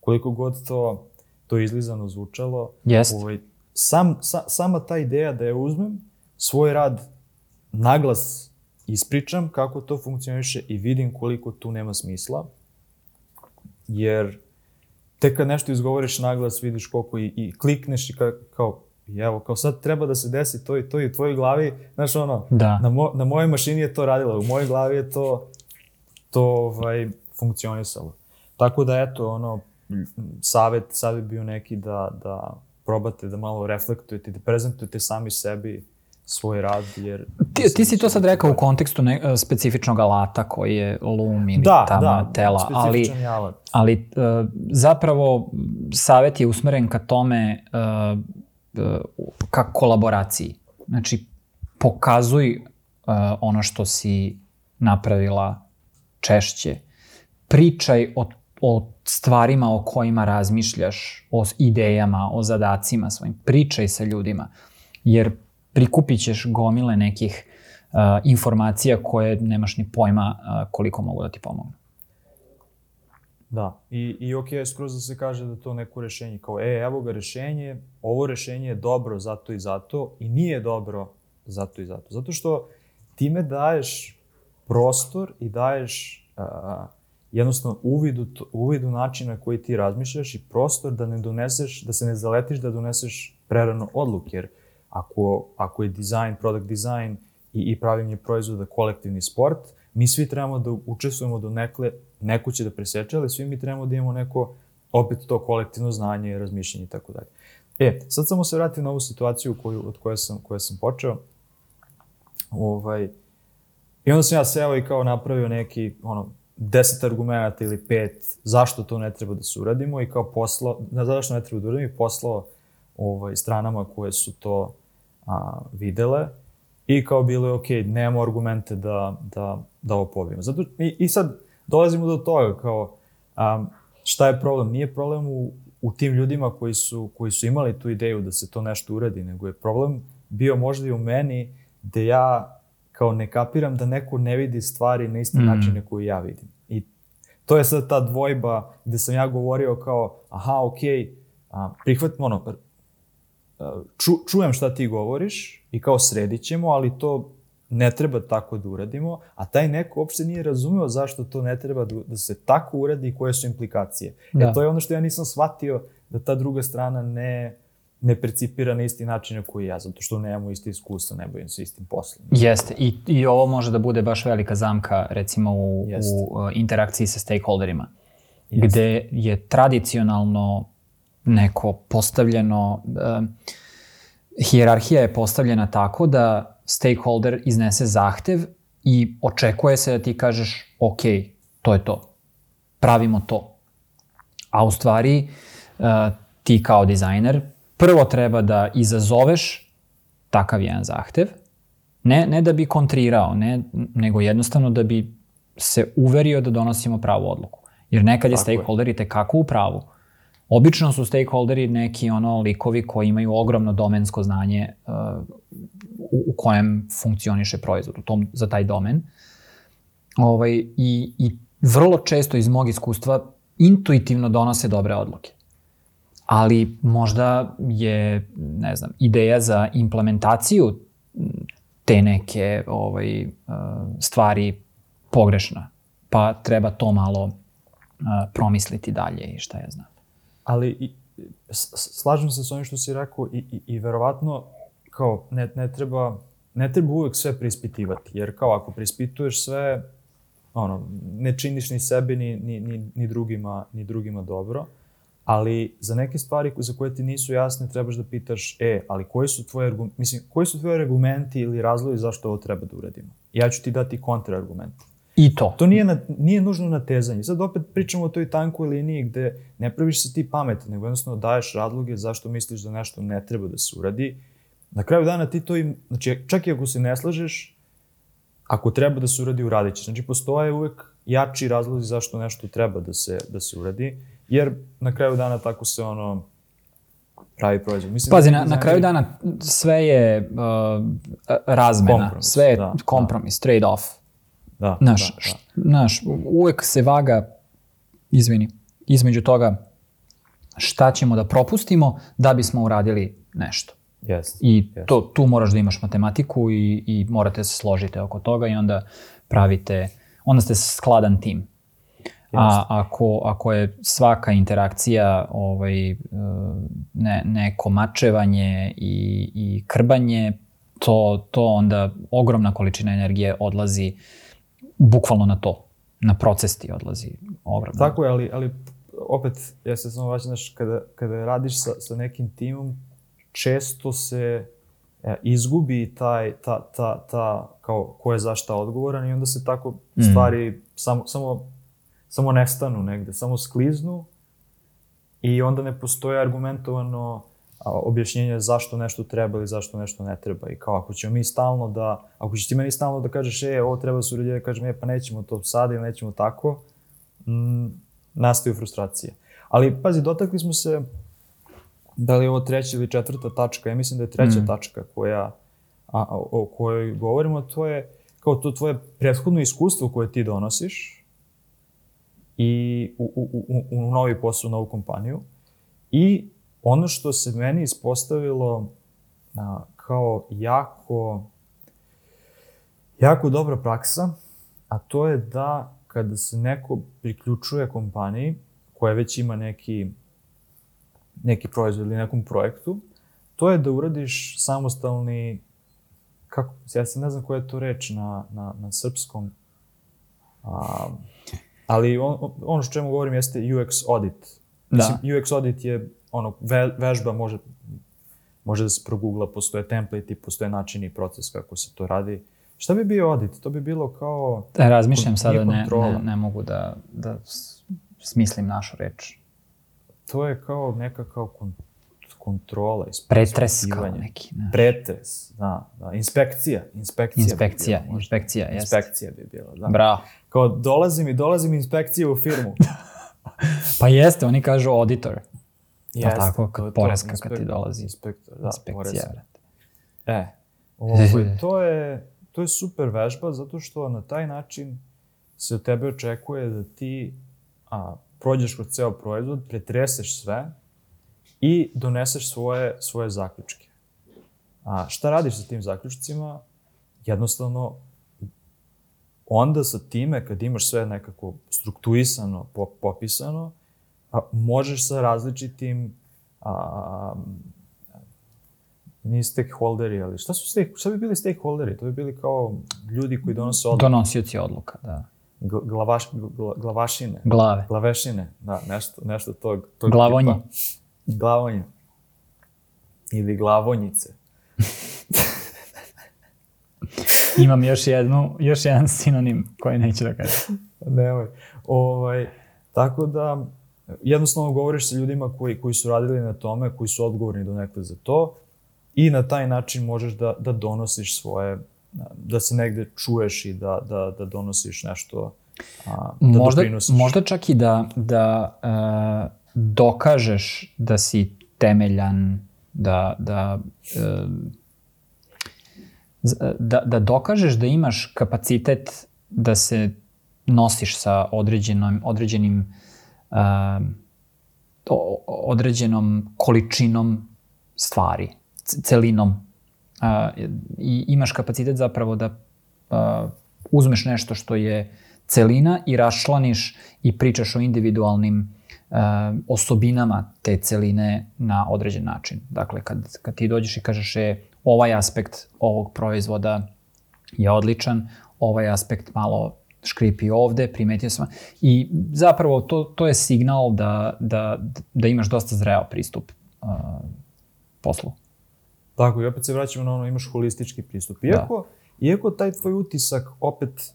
koliko god to, to izlizano zvučalo. Jest. Ovaj, sam, sa, sama ta ideja da je uzmem, svoj rad naglas ispričam kako to funkcioniše i vidim koliko tu nema smisla, jer tek kad nešto izgovoriš naglas, vidiš koliko i, i klikneš i ka, kao, i evo, kao sad treba da se desi to i to i u tvojoj glavi, znaš ono, da. na, mo, na mojoj mašini je to radilo, u mojoj glavi je to, to ovaj, funkcionisalo. Tako da, eto, ono, savet, savet bio neki da, da probate da malo reflektujete, da prezentujete sami sebi svoj rad, jer... Ti, ti si to sad rekao u kontekstu ne, specifičnog alata koji je Loom ili da, tamo da, tela, ali, alat. ali uh, zapravo savet je usmeren ka tome uh, ka kolaboraciji. Znači, pokazuj uh, ono što si napravila češće. Pričaj o, o stvarima o kojima razmišljaš, o idejama, o zadacima svojim. Pričaj sa ljudima. Jer prikupit ćeš gomile nekih uh, informacija koje nemaš ni pojma uh, koliko mogu da ti pomognu. Da, i, i ok, skroz da se kaže da to neko rešenje, kao e, evo ga rešenje, ovo rešenje je dobro zato i zato i nije dobro zato i zato. Zato što time daješ prostor i daješ uh, jednostavno uvid u, uvid u način na koji ti razmišljaš i prostor da ne doneseš, da se ne zaletiš da doneseš prerano odluke, jer ako, ako je dizajn, product design i, i pravljenje proizvoda kolektivni sport, mi svi trebamo da učestvujemo do nekle, neko će da preseče, ali svi mi trebamo da imamo neko, opet to kolektivno znanje, razmišljanje i tako dalje. E, sad samo se vratim na ovu situaciju koju, od koje sam, koje sam počeo. Ovaj, I onda sam ja seo i kao napravio neki, ono, deset argumenta ili pet zašto to ne treba da se uradimo i kao poslao, ne zašto ne treba da uradimo i poslao ovaj, stranama koje su to a, videle i kao bilo je ok, nemamo argumente da, da, da ovo pobijemo. Zato, i, I sad dolazimo do toga kao a, šta je problem? Nije problem u, u tim ljudima koji su, koji su imali tu ideju da se to nešto uradi, nego je problem bio možda i u meni gde ja kao ne kapiram da neko ne vidi stvari na isti mm. način na koji ja vidim. I to je sad ta dvojba gde sam ja govorio kao, aha, okej, okay, a, prihvatim, ono, ču, čujem šta ti govoriš i kao sredit ćemo, ali to ne treba tako da uradimo, a taj neko uopšte nije razumeo zašto to ne treba da, da se tako uradi i koje su implikacije. E, da. E to je ono što ja nisam shvatio da ta druga strana ne, ne percipira na isti način na koji ja, zato što nemamo isti iskustva, ne bojim se istim poslom. Jeste, I, i ovo može da bude baš velika zamka recimo u, u uh, interakciji sa stakeholderima, Jeste. gde je tradicionalno neko postavljeno, uh, hijerarhija je postavljena tako da stakeholder iznese zahtev i očekuje se da ti kažeš ok, to je to, pravimo to. A u stvari uh, ti kao dizajner prvo treba da izazoveš takav jedan zahtev, ne, ne da bi kontrirao, ne, nego jednostavno da bi se uverio da donosimo pravu odluku. Jer nekad je stakeholder i tekako u pravu. Obično su stakeholderi neki ono likovi koji imaju ogromno domensko znanje uh, u, u kojem funkcioniše proizvod, u tom, za taj domen. Ovaj, i, I vrlo često iz mog iskustva intuitivno donose dobre odluke. Ali možda je, ne znam, ideja za implementaciju te neke ovaj, uh, stvari pogrešna. Pa treba to malo uh, promisliti dalje i šta ja znam. Ali i, slažem se s onim što si rekao i, i, i verovatno kao ne, ne treba ne treba uvek sve preispitivati, jer kao ako preispituješ sve, ono, ne činiš ni sebi ni, ni, ni, ni, drugima, ni drugima dobro, ali za neke stvari za koje ti nisu jasne trebaš da pitaš, e, ali koji su tvoje, mislim, koji su tvoje argumenti ili razlozi zašto ovo treba da uradimo? Ja ću ti dati kontraargumente. I to. To nije, na, nije nužno natezanje. Sad opet pričamo o toj tankoj liniji gde ne praviš se ti pametan, nego jednostavno daješ razloge zašto misliš da nešto ne treba da se uradi. Na kraju dana ti to im, znači čak i ako se ne slažeš, ako treba da se uradi, uradit ćeš. Znači postoje uvek jači razlozi zašto nešto treba da se, da se uradi, jer na kraju dana tako se ono pravi proizvod. Mislim, Pazi, da na, na kraju dana sve je uh, razmena, kompromis, sve je da, kompromis, da. trade-off. Da, naš, da, da. naš, uvek se vaga, izvini, između toga šta ćemo da propustimo da bismo uradili nešto. Yes, I yes. to, tu moraš da imaš matematiku i, i morate se složiti oko toga i onda pravite, onda ste skladan tim. A ako, ako je svaka interakcija ovaj, e, ne, neko mačevanje i, i krbanje, to, to onda ogromna količina energije odlazi bukvalno na to. Na proces ti odlazi ogromno. Tako je, ali, ali opet, ja se samo vaćam, znaš, kada, kada radiš sa, sa nekim timom, često se e, izgubi taj, ta, ta, ta, kao, ko je zašta odgovoran i onda se tako mm. stvari samo, samo, samo nestanu negde, samo skliznu i onda ne postoje argumentovano objašnjenje zašto nešto treba ili zašto nešto ne treba. I kao ako ćemo mi stalno da, ako ćeš ti meni stalno da kažeš, e, ovo treba da se urediti, da kažem, e, pa nećemo to sada ili nećemo tako, m, nastaju frustracije. Ali, pazi, dotakli smo se, da li je ovo treća ili četvrta tačka, ja mislim da je treća mm. tačka koja, a, a, o kojoj govorimo, to je kao to tvoje prethodno iskustvo koje ti donosiš i u, u, u, u novi posao, u novu kompaniju i ono što se meni ispostavilo a, kao jako, jako dobra praksa, a to je da kada se neko priključuje kompaniji koja već ima neki, neki proizvod ili nekom projektu, to je da uradiš samostalni, kako, ja se ne znam koja je to reč na, na, na srpskom, a, ali on, ono što čemu govorim jeste UX audit. Da. Mislim, UX audit je ono, ve, vežba može, može da se progugla, postoje template i postoje način i proces kako se to radi. Šta bi bio audit? To bi bilo kao... Da, razmišljam sada, ne, ne, ne mogu da, da smislim našu reč. To je kao neka kao kon, kontrola. Pretres kao neki. Ne. Pretres, da, da. Inspekcija. Inspekcija, inspekcija, bi bila, inspekcija, jeste. Inspekcija bi bila, da. Bravo. Kao dolazim i dolazim inspekcije u firmu. pa jeste, oni kažu auditor. Jeste, pa tako, kad poreska kad ti dolazi. Inspektor, da, Inspekcija. E, ovaj, to, je, to je super vežba zato što na taj način se od tebe očekuje da ti a, prođeš kroz ceo proizvod, pretreseš sve i doneseš svoje, svoje zaključke. A šta radiš sa tim zaključcima? Jednostavno, onda sa time, kad imaš sve nekako strukturisano, popisano, možeš sa različitim a, nije stakeholderi, ali šta su stake, šta bi bili stakeholderi? To bi bili kao ljudi koji donose odluke. Donosioci odluka, da. Glavaš, gla, glavašine. Glave. Glavešine, da, nešto, nešto tog, tog Glavonje. Tipa. Glavonje. Ili glavonjice. Imam još jednu, još jedan sinonim koji neću da kažem. Nemoj. Ovaj, tako da, jednostavno govoriš sa ljudima koji, koji su radili na tome, koji su odgovorni do nekada za to i na taj način možeš da, da donosiš svoje, da se negde čuješ i da, da, da donosiš nešto, a, da možda, doprinosiš. Možda čak i da, da uh, dokažeš da si temeljan, da, da, uh, da, da dokažeš da imaš kapacitet da se nosiš sa određenom, određenim određenom količinom stvari, celinom. a, i imaš kapacitet zapravo da a, uzmeš nešto što je celina i raščlaniš i pričaš o individualnim a, osobinama te celine na određen način. Dakle, kad, kad ti dođeš i kažeš je ovaj aspekt ovog proizvoda je odličan, ovaj aspekt malo škripi ovde, primetio sam. I zapravo to, to je signal da, da, da imaš dosta zreo pristup uh, poslu. Tako, i opet se vraćamo na ono, imaš holistički pristup. Iako, da. iako taj tvoj utisak opet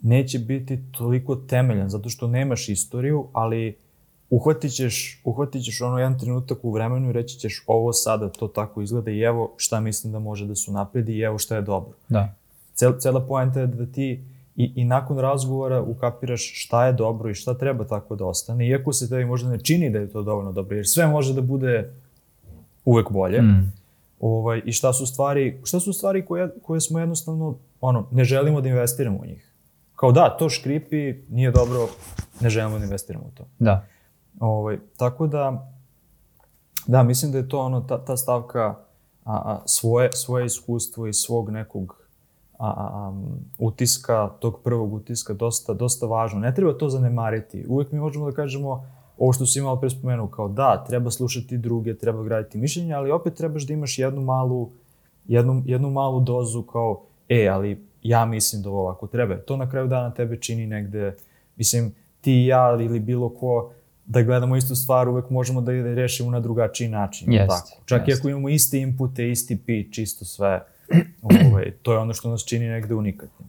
neće biti toliko temeljan, zato što nemaš istoriju, ali uhvatit ćeš, uhvatit ćeš ono jedan trenutak u vremenu i reći ćeš ovo sada to tako izgleda i evo šta mislim da može da su napredi i evo šta je dobro. Da. Cel, cela poenta je da ti i, i nakon razgovora ukapiraš šta je dobro i šta treba tako da ostane, iako se tebi možda ne čini da je to dovoljno dobro, jer sve može da bude uvek bolje. Mm. Ovaj, I šta su stvari, šta su stvari koje, koje smo jednostavno, ono, ne želimo da investiramo u njih. Kao da, to škripi, nije dobro, ne želimo da investiramo u to. Da. Ovaj, tako da, da, mislim da je to ono, ta, ta stavka a, a, svoje, svoje iskustvo i svog nekog a, a, utiska, tog prvog utiska, dosta, dosta važno. Ne treba to zanemariti. Uvek mi možemo da kažemo ovo što si imao pre spomenuo, kao da, treba slušati druge, treba graditi mišljenja, ali opet trebaš da imaš jednu malu, jednu, jednu malu dozu kao, e, ali ja mislim da ovo ovako treba. To na kraju dana tebe čini negde, mislim, ti i ja ili bilo ko, da gledamo istu stvar, uvek možemo da je rešimo na drugačiji način. Jest, tako. Čak jest. i ako imamo iste inpute, isti pitch, isto sve, ovaj, to je ono što nas čini negde unikatnim.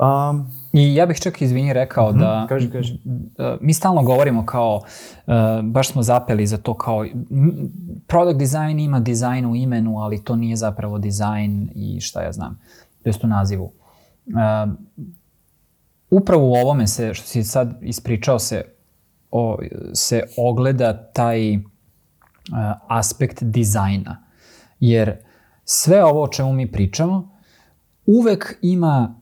Um, I ja bih čak, izvini, rekao mhm, da... Kaži, kaži. Uh, mi stalno govorimo kao, uh, baš smo zapeli za to kao, product design ima dizajn u imenu, ali to nije zapravo dizajn i šta ja znam, to u nazivu. Uh, upravo u ovome se, što si sad ispričao se, o, se ogleda taj uh, aspekt dizajna. Jer sve ovo o čemu mi pričamo uvek ima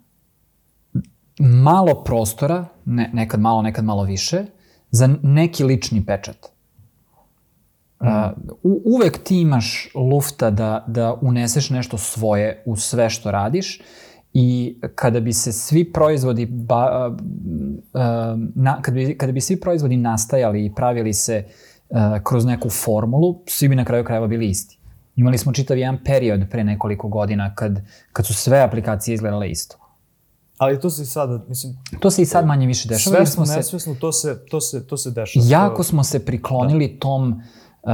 malo prostora, ne, nekad malo, nekad malo više, za neki lični pečat. Mm. Uh, uvek ti imaš lufta da, da uneseš nešto svoje u sve što radiš i kada bi se svi proizvodi ba, uh, na, kada, bi, kada bi svi proizvodi nastajali i pravili se uh, kroz neku formulu, svi bi na kraju krajeva bili isti. Imali smo čitav jedan period pre nekoliko godina kad, kad su sve aplikacije izgledale isto. Ali to se i sada, mislim... To se i sad manje više dešava. Svesno, smo nesvesno, to se, to se, to se dešava. Jako smo se priklonili da. tom... Uh,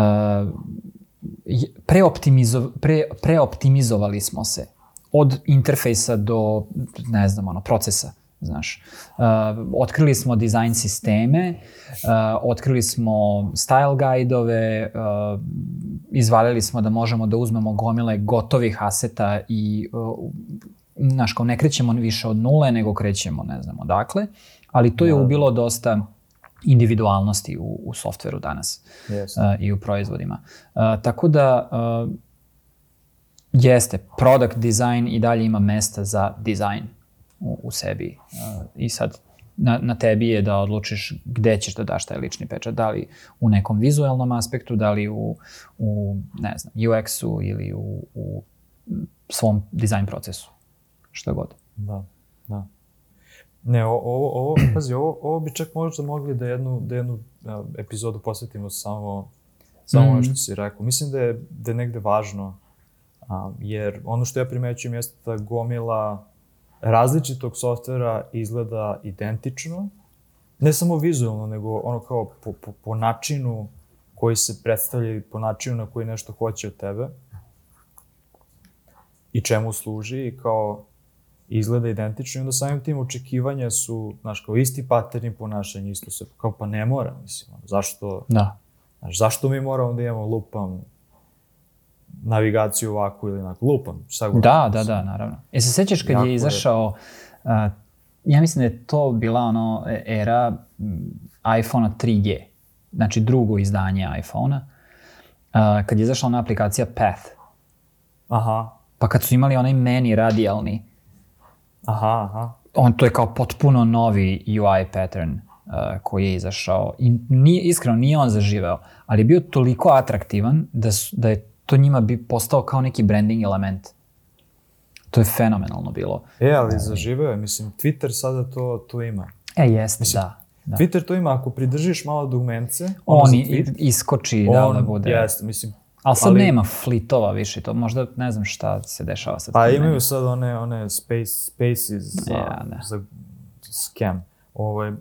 preoptimizo, pre, preoptimizovali smo se od interfejsa do, ne znam, ono, procesa, znaš. Uh, otkrili smo dizajn sisteme, uh, otkrili smo style guide-ove, uh, izvalili smo da možemo da uzmemo gomile gotovih aseta i uh, znaš, kao ne krećemo više od nule, nego krećemo ne znam odakle, ali to je ubilo dosta individualnosti u, u softveru danas yes. uh, i u proizvodima. Uh, tako da uh, jeste, product design i dalje ima mesta za dizajn u, u sebi. I sad na, na tebi je da odlučiš gde ćeš da daš taj lični pečat, da li u nekom vizualnom aspektu, da li u, u ne znam, UX-u ili u, u svom dizajn procesu šta god. Da, da. Ne, ovo, ovo, pazi, ovo, ovo bi čak možda mogli da jednu, da jednu uh, epizodu posvetimo samo, samo mm. ono što si rekao. Mislim da je, da je negde važno, um, jer ono što ja primećujem jeste da gomila različitog softvera izgleda identično, ne samo vizualno, nego ono kao po, po, po načinu koji se predstavlja i po načinu na koji nešto hoće od tebe i čemu služi i kao izgleda identično i onda samim tim očekivanja su, znaš, kao isti paterni ponašanja, isto se, kao pa ne mora, mislim, zašto, da. znaš, zašto mi moramo da imamo lupam navigaciju ovako ili onako, lupam, šta god. Da, da, da, naravno. E se sećaš kad jako je izašao, uh, ja mislim da je to bila ono e, era iPhone-a 3G, znači drugo izdanje iPhone-a, uh, kad je izašla ona aplikacija Path. Aha. Pa kad su imali onaj meni radijalni, Aha, aha. On to je kao potpuno novi UI pattern uh, koji je izašao. I nije, iskreno, nije on zaživeo, ali je bio toliko atraktivan da, su, da je to njima bi postao kao neki branding element. To je fenomenalno bilo. E, ali zaživeo je, mislim, Twitter sada to, to ima. E, jeste, da. Da. Twitter to ima, ako pridržiš malo dugmence, On tweet, iskoči da, on da bude. Jeste, mislim, Ali sad ali- nema flitova više, to možda ne znam šta se dešava sa Pa imaju sad one, one space, spaces za, Ja, da. za scam. Ovaj,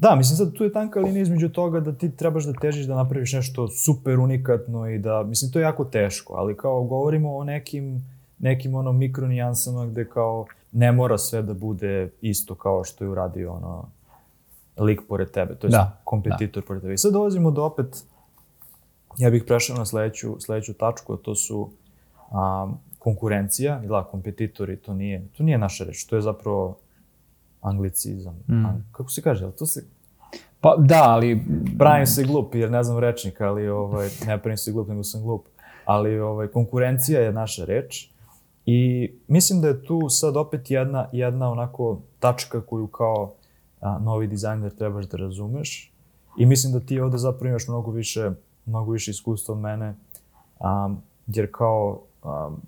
da, mislim sad tu je tanka linija između toga da ti trebaš da težiš da napraviš nešto super unikatno i da, mislim to je jako teško, ali kao govorimo o nekim, nekim ono mikro nijansama gde kao ne mora sve da bude isto kao što je uradio ono lik pored tebe, to je Da, kompetitor pored tebe. I sad dolazimo do opet, ja bih prešao na sledeću, sledeću tačku, a to su um, konkurencija, da, kompetitori, to nije, to nije naša reč, to je zapravo anglicizam. Mm. A, kako se kaže, ali to se, Pa da, ali pravim se glup jer ne znam rečnik, ali ovaj, ne pravim se glup, nego sam glup. Ali ovaj, konkurencija je naša reč i mislim da je tu sad opet jedna, jedna onako tačka koju kao a, novi dizajner trebaš da razumeš i mislim da ti ovde zapravo imaš mnogo više, mnogo više iskustva od mene, um, jer kao um,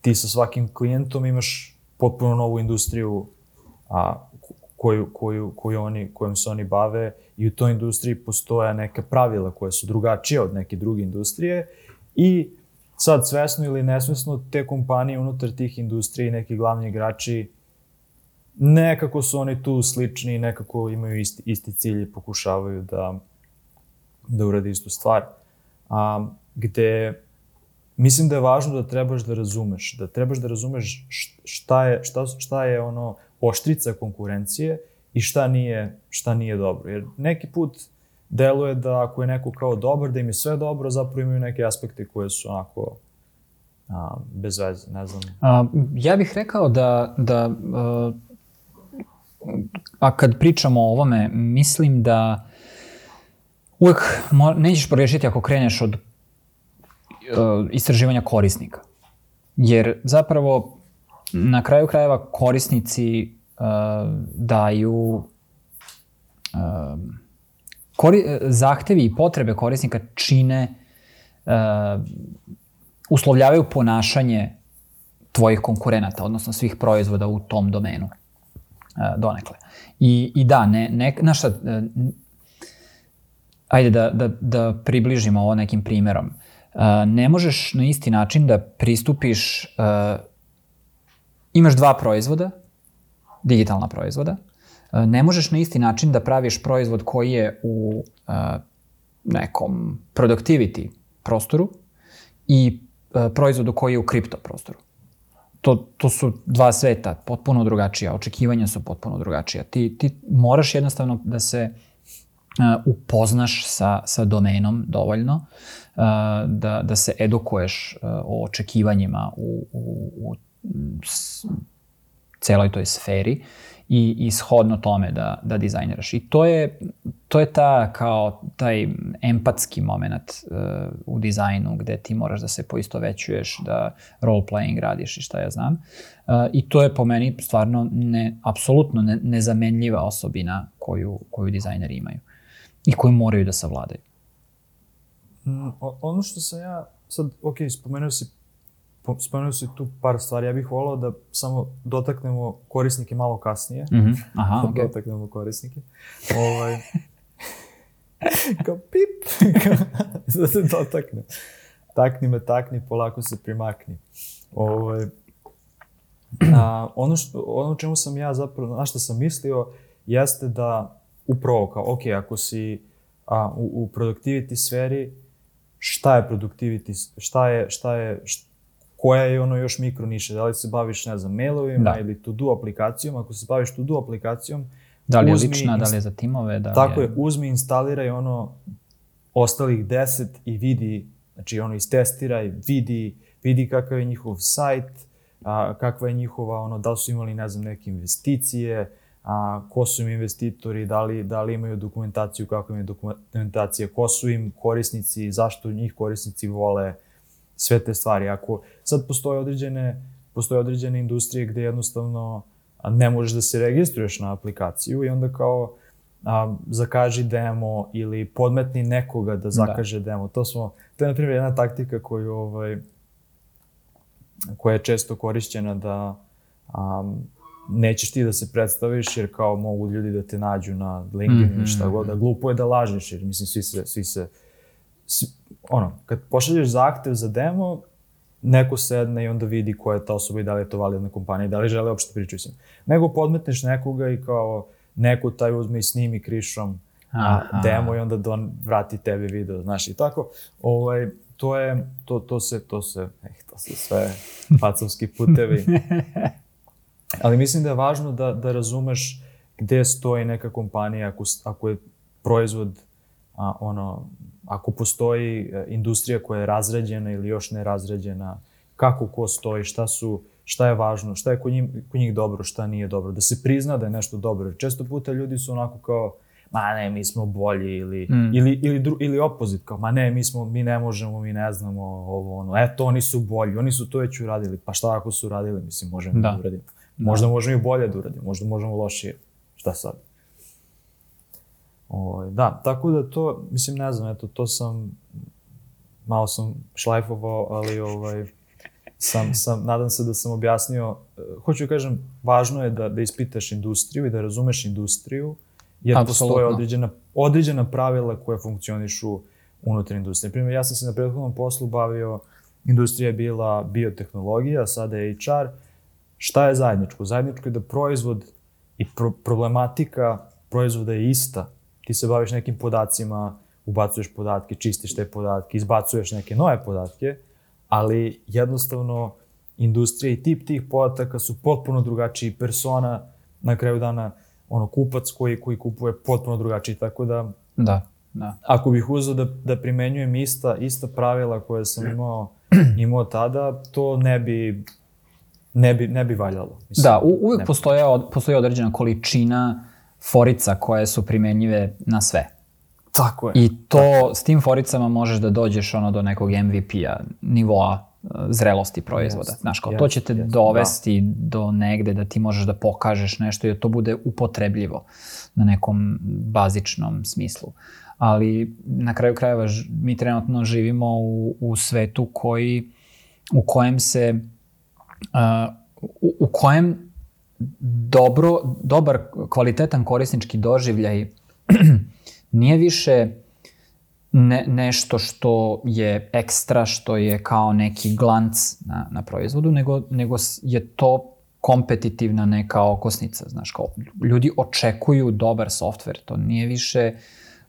ti sa svakim klijentom imaš potpuno novu industriju a, ko- koju, koju, koju oni, kojom se oni bave i u toj industriji postoje neke pravila koje su drugačije od neke druge industrije i sad svesno ili nesvesno te kompanije unutar tih industrija i neki glavni igrači nekako su oni tu slični i nekako imaju isti, isti cilj i pokušavaju da, da urade istu stvar. A, gde mislim da je važno da trebaš da razumeš, da trebaš da razumeš šta je, šta, šta je ono oštrica konkurencije i šta nije, šta nije dobro. Jer neki put deluje da ako je neko kao dobar, da im je sve dobro, zapravo imaju neke aspekte koje su onako a, bez veze, ne znam. A, ja bih rekao da, da a, a kad pričamo o ovome, mislim da uvek nećeš pogrešiti ako kreneš od a, istraživanja korisnika. Jer zapravo na kraju krajeva korisnici a, daju a, kori, zahtevi i potrebe korisnika čine a, uslovljavaju ponašanje tvojih konkurenata, odnosno svih proizvoda u tom domenu e, donekle. I, i da, ne, ne, znaš šta, e, n- ajde da, da, da približimo ovo nekim primerom. E, Ne možeš na isti način da pristupiš, e, imaš dva proizvoda, digitalna proizvoda, e, ne možeš na isti način da praviš proizvod koji je u e, nekom productivity prostoru i e, proizvodu koji je u kripto prostoru. To, to su dva sveta, potpuno drugačija, očekivanja su potpuno drugačija. Ti, ti moraš jednostavno da se e, upoznaš sa, sa domenom dovoljno, da, da se edukuješ o očekivanjima u, u, u celoj toj sferi i, i shodno tome da, da dizajniraš. I to je, to je ta kao taj empatski moment uh, u dizajnu gde ti moraš da se poistovećuješ, da role playing radiš i šta ja znam. Uh, I to je po meni stvarno ne, apsolutno ne, nezamenljiva osobina koju, koju dizajneri imaju i koju moraju da savladaju. Mm, ono što sam ja, sad, ok, spomenuo si, spomenuo si tu par stvari, ja bih volao da samo dotaknemo korisnike malo kasnije. Mm -hmm. Aha, Da okej. dotaknemo korisnike. Ovaj, kao pip, da se dotakne. Takni me, takni, polako se primakni. Ovaj, a, ono, što, ono čemu sam ja zapravo, na što sam mislio, jeste da upravo kao, ok, ako si a, u, u productivity sferi, šta je productivity, šta je, šta je, št, koja je ono još mikro niše, da li se baviš, ne znam, mailovima Da. ili to-do aplikacijom, ako se baviš to-do aplikacijom, Da li je uzmi lična, da li je za timove, da li Tako je... je, uzmi, instaliraj ono ostalih 10 i vidi, znači ono istestiraj, vidi, vidi kakav je njihov sajt, a, kakva je njihova, ono, da li su imali, ne znam, neke investicije, a, ko su im investitori, da li, da li imaju dokumentaciju, kakva im je dokumentacija, ko su im korisnici, zašto njih korisnici vole, sve te stvari. Ako sad postoje određene, postoje određene industrije gde jednostavno ne možeš da se registruješ na aplikaciju i onda kao a, zakaži demo ili podmetni nekoga da zakaže demo. To smo, to je, na primjer, jedna taktika koju, ovaj, koja je često korišćena da um, nećeš ti da se predstaviš jer kao mogu ljudi da te nađu na LinkedIn mm -hmm. šta god, da glupo je da lažeš jer mislim svi se, svi se ono, kad pošalješ zahtev za demo, neko sedne i onda vidi ko je ta osoba i da li je to validna kompanija i da li žele uopšte pričati s njim. Nego podmetneš nekoga i kao neko taj uzme i snimi krišom Aha. demo i onda don vrati tebi video, znaš i tako. Ovaj, to je, to, to se, to se, eh, to su sve pacovski putevi. Ali mislim da je važno da, da razumeš gde stoji neka kompanija ako, ako je proizvod a, ono, ako postoji e, industrija koja je razređena ili još ne razređena, kako ko stoji, šta su, šta je važno, šta je kod njih, kod njih dobro, šta nije dobro, da se prizna da je nešto dobro. Često puta ljudi su onako kao, ma ne, mi smo bolji ili, mm. ili, ili, dru, ili opozit, kao, ma ne, mi, smo, mi ne možemo, mi ne znamo ovo, ono, eto, oni su bolji, oni su to već uradili, pa šta ako su uradili, mislim, možemo da, da uradimo. Možda da. možemo i bolje da uradimo, možda možemo lošije, šta sad? O, ovaj, da, tako da to, mislim, ne znam, eto, to sam, malo sam šlajfovao, ali ovaj, sam, sam, nadam se da sam objasnio, hoću da kažem, važno je da, da ispitaš industriju i da razumeš industriju, jer Absolutno. postoje određena, određena pravila koje funkcionišu unutar industrije. Primjer, ja sam se na prethodnom poslu bavio, industrija je bila biotehnologija, sada je HR. Šta je zajedničko? Zajedničko je da proizvod i pro problematika proizvoda je ista ti se baviš nekim podacima, ubacuješ podatke, čistiš te podatke, izbacuješ neke nove podatke, ali jednostavno industrija i tip tih podataka su potpuno drugačiji, persona na kraju dana, ono, kupac koji, koji kupuje potpuno drugačiji, tako da... Da, da. Ako bih uzao da, da primenjujem ista, ista pravila koje sam imao, imao tada, to ne bi, ne bi, ne bi valjalo. Mislim, da, u, uvek postoje, postoji određena količina forica koje su primenjive na sve. Tako je. I to, s tim foricama možeš da dođeš ono do nekog MVP-a, nivoa uh, zrelosti proizvoda. Yes, Znaš, kao yes, to će te yes, dovesti da. do negde da ti možeš da pokažeš nešto i da to bude upotrebljivo na nekom bazičnom smislu. Ali na kraju krajeva mi trenutno živimo u, u svetu koji, u kojem se, uh, u, u kojem dobro, dobar, kvalitetan korisnički doživljaj nije više ne, nešto što je ekstra, što je kao neki glanc na, na proizvodu, nego, nego je to kompetitivna neka okosnica, znaš, kao ljudi očekuju dobar softver, to nije više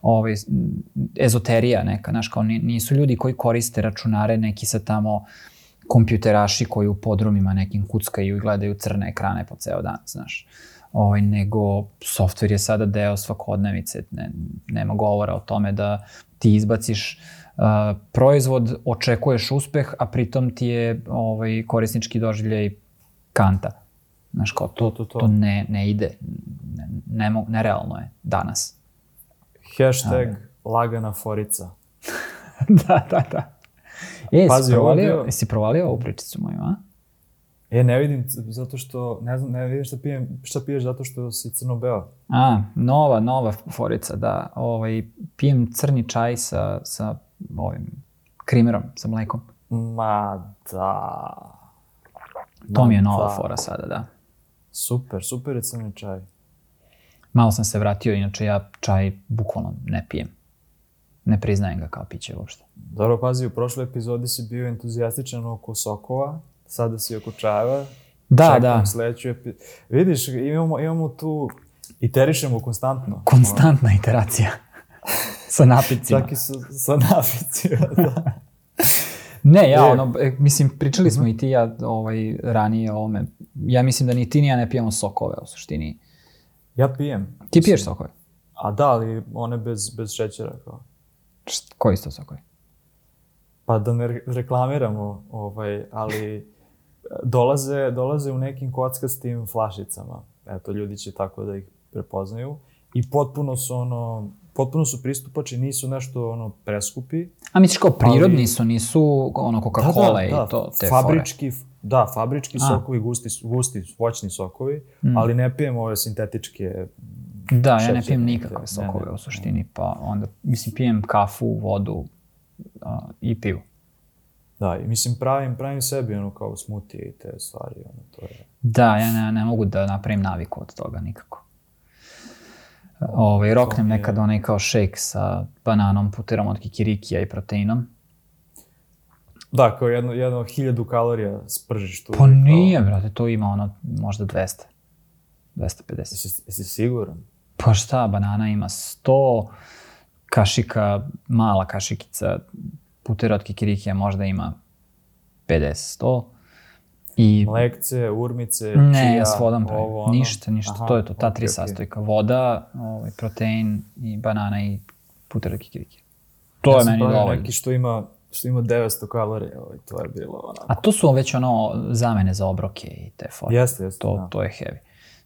ovaj, ezoterija neka, znaš, kao nisu ljudi koji koriste računare neki sa tamo uh, kompjuteraši koji u podrumima nekim kuckaju i gledaju crne ekrane po ceo dan, znaš. Ovaj, nego softver je sada deo svakodnevice, ne, nema govora o tome da ti izbaciš uh, proizvod, očekuješ uspeh, a pritom ti je ovaj, korisnički doživljaj kanta. Znaš, kao to, to, to. to ne, ne ide, ne, ne, nerealno je danas. Hashtag a, lagana forica. da, da, da. E, Pazi, si provalio, ovdje... jesi provalio ovu pričicu moju, a? E, ne vidim, zato što, ne znam, ne vidim šta, pijem, šta piješ zato što si crno-beo. A, nova, nova forica, da. Ovaj, pijem crni čaj sa, sa ovim krimerom, sa mlekom. Ma da. To mi je nova da. fora sada, da. Super, super je crni čaj. Malo sam se vratio, inače ja čaj bukvalno ne pijem. Ne priznajem ga kao piće uopšte. Dobro, pazi, u prošloj epizodi si bio entuzijastičan oko sokova, sada si oko čajeva. Da, Čekam da. Sledeću epi... Vidiš, imamo, imamo tu, iterišemo konstantno. Konstantna iteracija. sa napicima. Čak i sa, sa napicima, da. Ne, ja, e. ono, e, mislim, pričali smo -huh. i ti ja ovaj, ranije o ovome. Ja mislim da ni ti ni ja ne pijemo sokove u suštini. Ja pijem. Ti piješ sokove? A da, ali one bez, bez šećera. Kao. Koji su to sokovi? Pa da ne reklamiramo, ovaj, ali dolaze, dolaze u nekim kockastim flašicama. Eto, ljudi će tako da ih prepoznaju. I potpuno su ono, potpuno su pristupačni, nisu nešto ono preskupi. A misliš kao prirodni ali... su, nisu ono Coca-Cola da, da, da, i to, te fabrički, fore. Da, fabrički A. sokovi, gusti, gusti, voćni sokovi, mm. ali ne pijemo ove sintetičke Da, ja ne pijem nikakve sokove ne, ne, u suštini, pa onda, mislim, pijem kafu, vodu, a, i pivu. Da, i mislim pravim, pravim sebi ono kao smutije i te stvari, ono, to je... Da, ja ne, ne mogu da napravim naviku od toga nikako. Ovaj, roknem je- nekad onaj kao šejk sa bananom, puterom od kikirikija i proteinom. Da, kao jedno, jedno hiljadu kalorija spržiš tu. Pa kao- nije, brate, to ima ono možda 200. 250. Jesi, jesi siguran? Pa šta, banana ima 100, kašika, mala kašikica putera od kikirikija možda ima 50, 100. I Mlekce, urmice, ne, čija, ja s vodom pravim. ovo, ono. Ništa, ništa. Aha, to je to, ta okej, tri okej. sastojka. Voda, ovaj, protein i banana i puter od kikirikija. To ja je meni dovoljno. neki što ima, što ima 900 kalorija, ovaj, to je bilo onako. A to su već ono zamene za obroke i te fore. Jeste, jeste, To, da. to je heavy.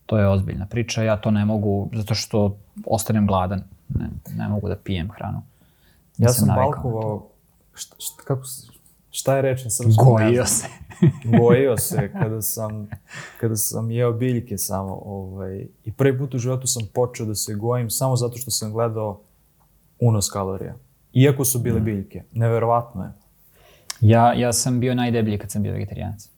To je ozbiljna priča. Ja to ne mogu, zato što ostanem gladan. Ne, ne mogu da pijem hranu. Ja sam balkovao, šta, šta, kako, šta je reč na srpskom? Gojio se. Gojio se kada sam, kada sam jeo biljke samo. Ovaj, I prvi put u životu sam počeo da se gojim samo zato što sam gledao unos kalorija. Iako su Mm. bile biljke. Neverovatno je. Ja, ja sam bio najdeblji kad sam bio vegetarianac.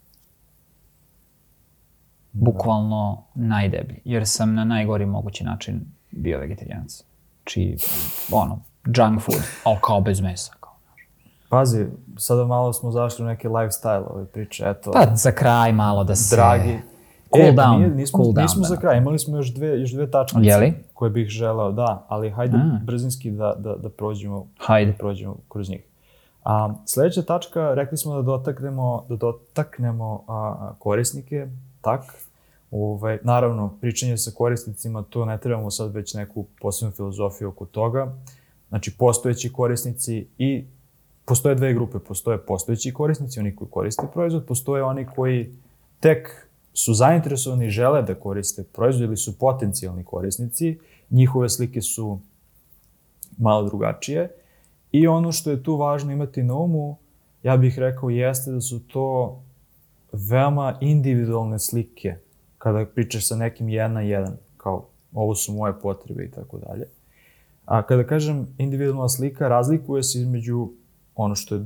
Bukvalno najdeblji. Jer sam na najgori mogući način bio vegetarianac. Či, ono, junk food, ali kao bez mesa. Kao. Pazi, sada malo smo zašli u neke lifestyle ove priče. Eto, Pa za kraj malo da se... dragi. Cool e, down, nije, nismo, cool down, nismo za da. kraj, imali smo još dve, još dve tačkice Jeli? koje bih želeo, da, ali hajde A. brzinski da, da, da prođemo Hajde. da prođemo kroz njih. A, sledeća tačka, rekli smo da dotaknemo, da dotaknemo a, korisnike, tak. Ovaj, naravno, pričanje sa korisnicima, to ne trebamo sad već neku posebnu filozofiju oko toga. Znači, postojeći korisnici i postoje dve grupe. Postoje postojeći korisnici, oni koji koriste proizvod, postoje oni koji tek su zainteresovani i žele da koriste proizvod ili su potencijalni korisnici. Njihove slike su malo drugačije. I ono što je tu važno imati na umu, ja bih rekao, jeste da su to veoma individualne slike kada pričaš sa nekim jedan na jedan, kao ovo su moje potrebe i tako dalje. A kada kažem individualna slika, razlikuje se između ono što je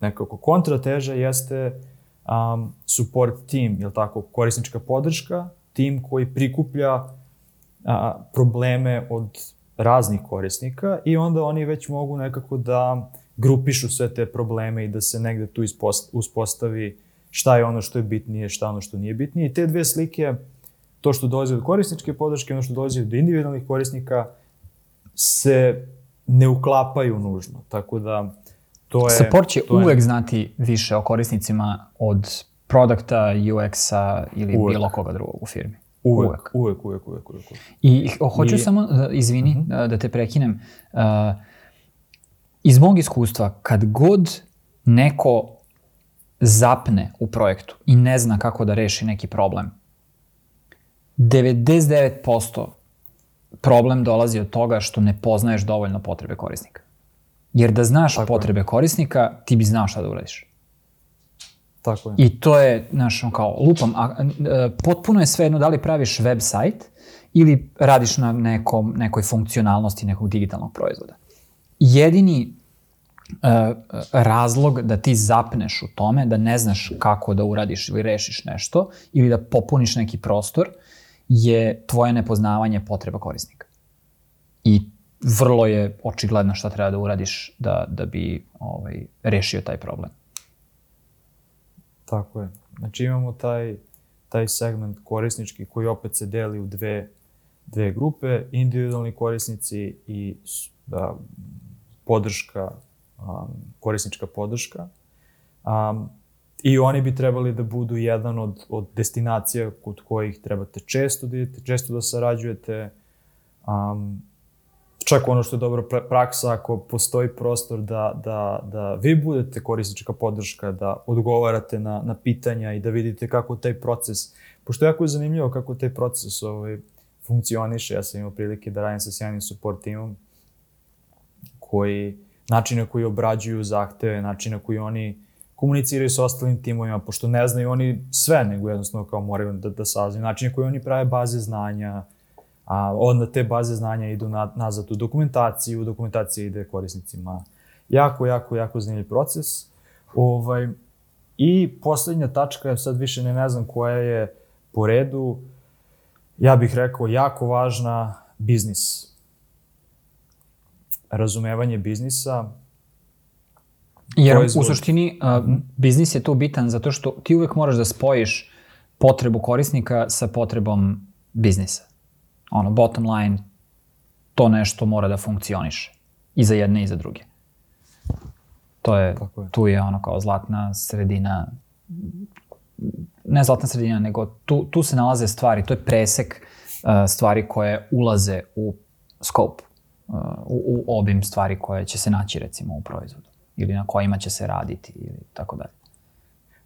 nekako kontrateža jeste um, support team, je tako, korisnička podrška, tim koji prikuplja a, probleme od raznih korisnika i onda oni već mogu nekako da grupišu sve te probleme i da se negde tu uspostavi šta je ono što je bitnije, šta je ono što nije bitnije. I te dve slike, to što dolazi od korisničke podrške, ono što dolazi od individualnih korisnika, se ne uklapaju nužno. Tako da to je... Support će to je- uvek znati više o korisnicima od produkta, UX-a ili Uvek. bilo koga drugog u firmi. Uvek, uvek. uvek, uvek, uvek, uvek. I ho- hoću I- samo, da- izvini, da, da te prekinem, uh, iz mog iskustva, kad god neko zapne u projektu i ne zna kako da reši neki problem, 99% problem dolazi od toga što ne poznaješ dovoljno potrebe korisnika. Jer da znaš Tako je. potrebe korisnika, ti bi znao šta da uradiš. Tako je. I to je, znaš, kao, lupam, a, a, potpuno je svejedno da li praviš web sajt ili radiš na nekom, nekoj funkcionalnosti nekog digitalnog proizvoda. Jedini razlog da ti zapneš u tome, da ne znaš kako da uradiš ili rešiš nešto, ili da popuniš neki prostor, je tvoje nepoznavanje potreba korisnika. I vrlo je očigledno šta treba da uradiš da, da bi ovaj, rešio taj problem. Tako je. Znači imamo taj, taj segment korisnički koji opet se deli u dve, dve grupe, individualni korisnici i da, podrška, um, korisnička podrška. Um, I oni bi trebali da budu jedan od, od destinacija kod kojih trebate često da idete, često da sarađujete. Um, čak ono što je dobra pra- praksa, ako postoji prostor da, da, da vi budete korisnička podrška, da odgovarate na, na pitanja i da vidite kako taj proces, pošto je jako zanimljivo kako taj proces ovaj, funkcioniše, ja sam imao prilike da radim sa sjajnim support timom, koji, način na koji obrađuju zahteve, način na koji oni komuniciraju sa ostalim timovima, pošto ne znaju oni sve, nego jednostavno kao moraju da, da saznaju. Način na koji oni prave baze znanja, a onda te baze znanja idu na, nazad u dokumentaciju, dokumentacija ide korisnicima jako, jako, jako zanimljiv proces. Ovaj, I poslednja tačka, sad više ne, ne znam koja je po redu, ja bih rekao jako važna, biznis. Razumevanje biznisa, Jer proizvod. u suštini uh, biznis je tu bitan zato što ti uvek moraš da spojiš potrebu korisnika sa potrebom biznisa. Ono, bottom line, to nešto mora da funkcioniše. I za jedne i za druge. To je, Tako je. tu je ono kao zlatna sredina, ne zlatna sredina, nego tu, tu se nalaze stvari, to je presek uh, stvari koje ulaze u scope, u, u obim stvari koje će se naći recimo u proizvodu ili na kojima će se raditi ili tako dalje.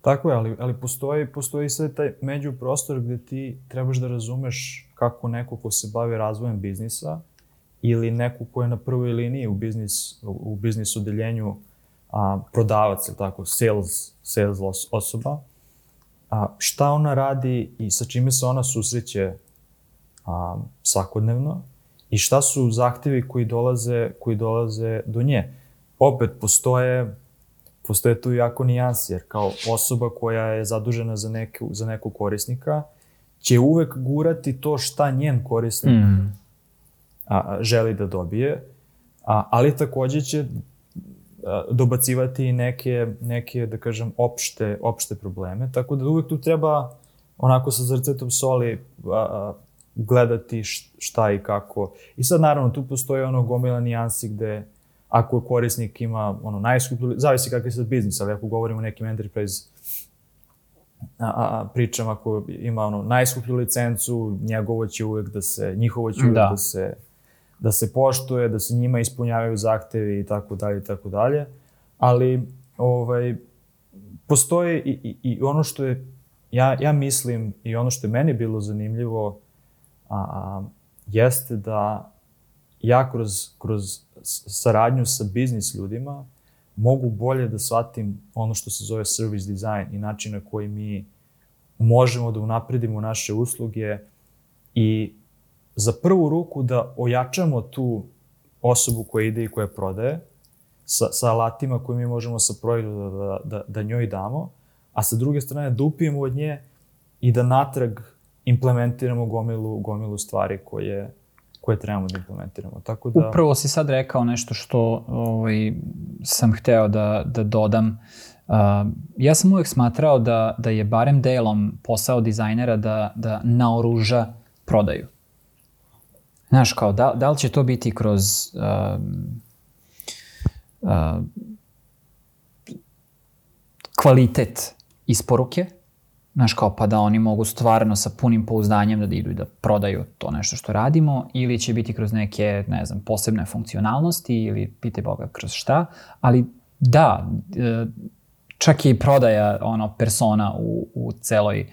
Tako je, ali, ali postoji, postoji sve taj međuprostor gde ti trebaš da razumeš kako neko ko se bavi razvojem biznisa ili neko ko je na prvoj liniji u biznis, u, biznis odeljenju a, prodavac ili tako, sales, sales os- osoba, a, šta ona radi i sa čime se ona susreće a, svakodnevno i šta su zahtevi koji dolaze, koji dolaze do nje. Opet, postoje postoje tu jako nijansi, jer kao osoba koja je zadužena za, neku, za nekog korisnika će uvek gurati to šta njen korisnik Mm. a, a, želi da dobije, a, ali takođe će a, dobacivati i neke, neke, da kažem, opšte, opšte probleme, tako da uvek tu treba onako sa zrcetom soli a, a, gledati šta i kako. I sad naravno tu postoje ono gomila nijansi gde ako korisnik ima ono najskuplju, zavisi kakav je sad biznis, ali ako govorimo o nekim enterprise a, a, a, pričam, ako ima ono najskuplju licencu, njegovo će uvek da se, njihovo će uvek Da. da, se da se poštuje, da se njima ispunjavaju zahtevi i tako dalje i tako dalje. Ali ovaj postoji i, i, i ono što je ja, ja mislim i ono što je meni bilo zanimljivo a, jeste da ja kroz, kroz saradnju sa biznis ljudima mogu bolje da shvatim ono što se zove service design i način na koji mi možemo da unapredimo naše usluge i za prvu ruku da ojačamo tu osobu koja ide i koja prodaje sa, sa alatima koje mi možemo sa proizvoda da, da, da njoj damo, a sa druge strane da upijemo od nje i da natrag implementiramo gomilu, gomilu stvari koje, koje trebamo da implementiramo. Tako da... Upravo si sad rekao nešto što ovaj, sam hteo da, da dodam. Uh, ja sam uvek smatrao da, da je barem delom posao dizajnera da, da naoruža prodaju. Znaš, kao, da, da li će to biti kroz um, uh, kvalitet isporuke, znaš kao pa da oni mogu stvarno sa punim pouzdanjem da idu i da prodaju to nešto što radimo ili će biti kroz neke, ne znam, posebne funkcionalnosti ili pite Boga kroz šta, ali da, e, čak je i prodaja ono persona u, u celoj,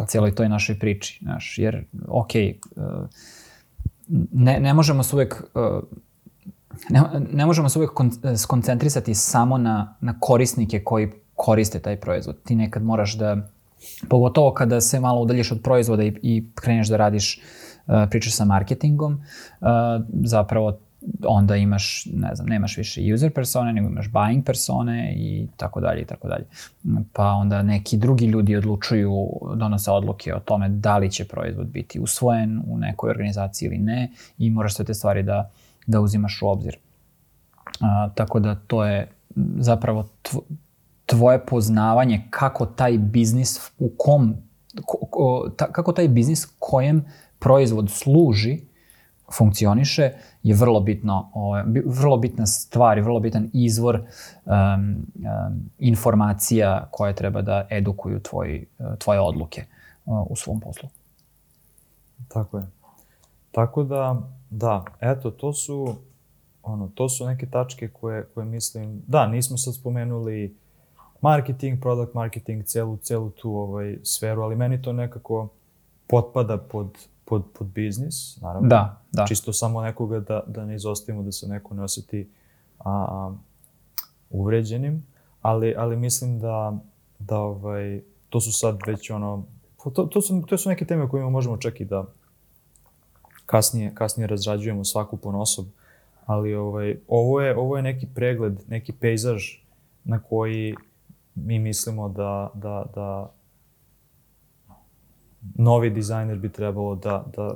uh, celoj toj našoj priči, znaš, jer ok, uh, ne, ne možemo se uvek uh, ne, ne možemo se uvek kon, skoncentrisati samo na, na korisnike koji koriste taj proizvod. Ti nekad moraš da, pogotovo kada se malo udaljiš od proizvoda i, i kreneš da radiš, uh, pričaš sa marketingom, uh, zapravo onda imaš, ne znam, nemaš više user persone, nego imaš buying persone i tako dalje i tako dalje. Pa onda neki drugi ljudi odlučuju, donose odluke o tome da li će proizvod biti usvojen u nekoj organizaciji ili ne i moraš sve te stvari da, da uzimaš u obzir. A, tako da to je zapravo tvo, tvoje poznavanje kako taj biznis u kom, kako taj biznis kojem proizvod služi funkcioniše je vrlo bitno, o, vrlo bitna stvar i vrlo bitan izvor um, um, informacija koje treba da edukuju tvoj, tvoje odluke uh, u svom poslu. Tako je. Tako da, da, eto, to su, ono, to su neke tačke koje, koje mislim, da, nismo sad spomenuli marketing, product marketing, celu, celu tu ovaj, sferu, ali meni to nekako potpada pod, pod, pod biznis, naravno. Da, da. Čisto samo nekoga da, da ne izostavimo, da se neko ne osjeti a, a, uvređenim, ali, ali mislim da, da ovaj, to su sad već ono, to, to, su, to su neke teme o kojima možemo čak i da kasnije, kasnije razrađujemo svaku ponosob, ali ovaj, ovo, je, ovo je neki pregled, neki pejzaž na koji mi mislimo da, da, da novi dizajner bi trebalo da, da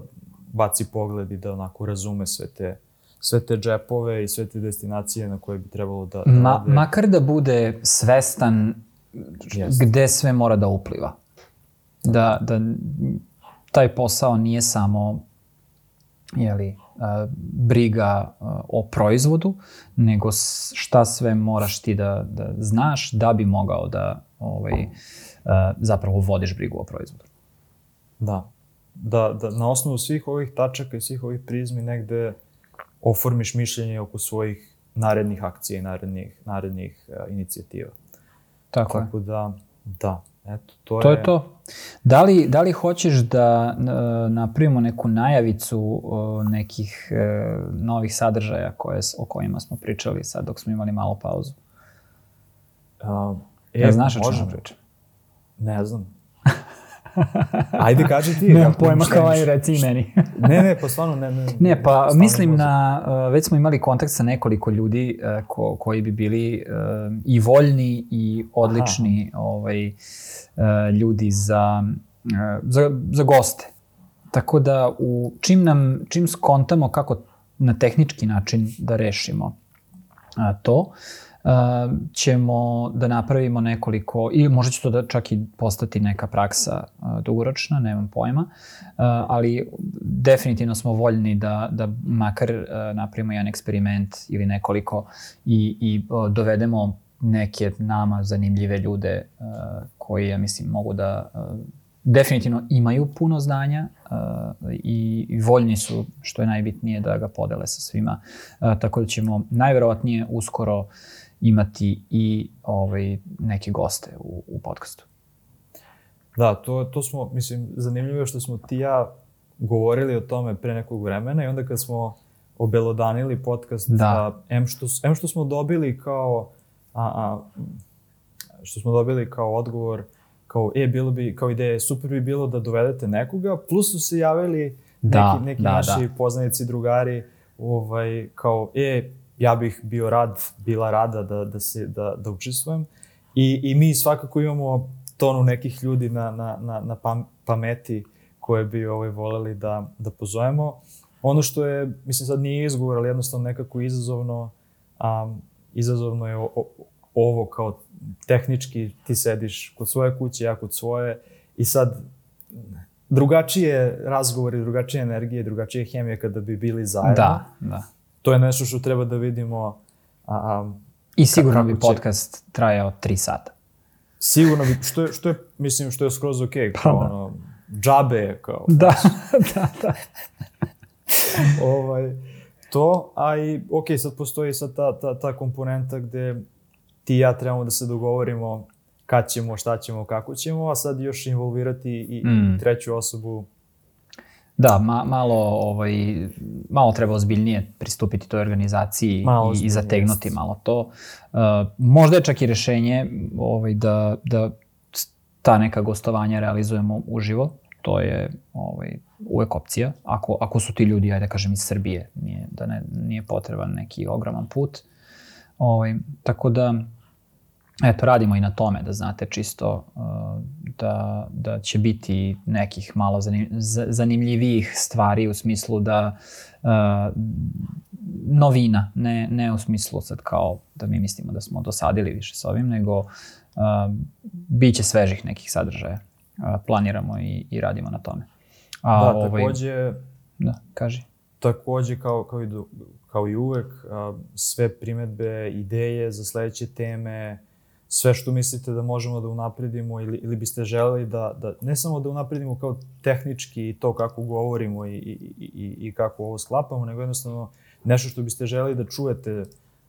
baci pogled i da onako razume sve te, sve te džepove i sve te destinacije na koje bi trebalo da... da Ma, makar da bude svestan Jeste. gde sve mora da upliva. Da, da taj posao nije samo jeli, briga a, o proizvodu, nego šta sve moraš ti da, da znaš da bi mogao da ovaj, a, zapravo vodiš brigu o proizvodu. Da. Da, da na osnovu svih ovih tačaka i svih ovih prizmi negde oformiš mišljenje oko svojih narednih akcija i narednih, narednih uh, inicijativa. Tako je. Tako da, da, eto, to, To je to. Da li, da li hoćeš da e, napravimo neku najavicu nekih e, novih sadržaja koje, o kojima smo pričali sad dok smo imali malo pauzu? Uh, Ja znaš o čemu pričam? Ne znam. Ajde, kaži ti. Nemam pojma kao aj reci i meni. Ne, ne, pa stvarno ne. Ne, ne, pa mislim ne na, e, već smo imali kontakt sa nekoliko ljudi e, ko, koji bi bili e, i voljni i odlični ovaj, e, ljudi za, za, za goste. Tako da u, čim, nam, čim skontamo kako na tehnički način da rešimo to, a, ćemo da napravimo nekoliko, ili možda će to da čak i postati neka praksa a, dugoročna, nemam pojma, a, ali definitivno smo voljni da, da makar a, napravimo jedan eksperiment ili nekoliko i, i dovedemo neke nama zanimljive ljude koji, ja mislim, mogu da definitivno imaju puno znanja uh, i, i voljni su, što je najbitnije, da ga podele sa svima. Uh, tako da ćemo najverovatnije uskoro imati i ovaj, neke goste u, u podcastu. Da, to, to smo, mislim, zanimljivo je što smo ti ja govorili o tome pre nekog vremena i onda kad smo obelodanili podcast, Da. a, em, što, em što smo dobili kao, a, a, što smo dobili kao odgovor, kao, e, bilo bi, kao ideje, super bi bilo da dovedete nekoga, plus su se javili Da, neki, neki da, naši da. poznanici, drugari, ovaj, kao, e, ja bih bio rad, bila rada da, da, se, da, da učestvujem. I, I mi svakako imamo tonu nekih ljudi na, na, na, na pam, pameti koje bi ovaj, voleli da, da pozovemo. Ono što je, mislim sad nije izgovor, ali jednostavno nekako izazovno, um, izazovno je o, o, ovo kao tehnički ti sediš kod svoje kuće, ja kod svoje i sad drugačije razgovori, drugačije energije, drugačije hemije kada bi bili zajedno. Da, da. To je nešto što treba da vidimo. A, a, I sigurno bi će- podcast trajao tri sata. sigurno bi, što je, što je, mislim, što je skroz ok, kao Pa da. ono, džabe je kao, Da, da, da. ovaj, to, a i, ok, sad postoji sad ta, ta, ta komponenta gde ti i ja trebamo da se dogovorimo kad ćemo, šta ćemo, kako ćemo, a sad još involvirati i, Mm. i treću osobu. Da, ma, malo, ovaj, malo treba ozbiljnije pristupiti toj organizaciji Malo i, i zategnuti jest. malo to. Uh, možda je čak i rešenje ovaj, da, da ta neka gostovanja realizujemo uživo. To je ovaj, uvek opcija. Ako, ako su ti ljudi, ajde da kažem, iz Srbije, nije, da ne, nije potreban neki ogroman put. Ovaj, tako da, eto, radimo i na tome, da znate čisto uh, da, da će biti nekih malo zanim, za- zanimljivijih stvari u smislu da uh, novina, ne, ne u smislu sad kao da mi mislimo da smo dosadili više s ovim, nego uh, bit će svežih nekih sadržaja. Planiramo i, i radimo na tome. A, da, takođe, Da, kaži. takođe kao, kao, i, kao i uvek, sve primetbe, ideje za sledeće teme, sve što mislite da možemo da unapredimo ili, ili biste želeli da, da, ne samo da unapredimo kao tehnički i to kako govorimo i, i, i, i kako ovo sklapamo, nego jednostavno nešto što biste želeli da čujete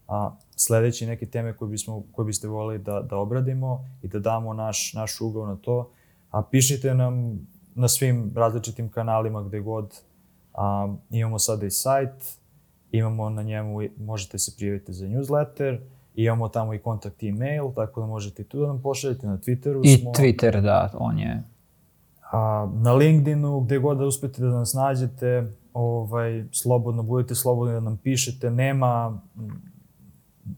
a, sledeće neke teme koje, bismo, koje biste volili da, da obradimo i da damo naš, naš ugao na to. A pišite nam na svim različitim kanalima gde god Um, imamo sada i sajt, imamo na njemu, možete se prijaviti za newsletter, imamo tamo i kontakt e-mail, tako da možete i tu da nam pošaljete, na Twitteru I smo, Twitter, da, on je... a, na LinkedInu, gde god da uspete da nas nađete, ovaj, slobodno, budete slobodni da nam pišete, nema,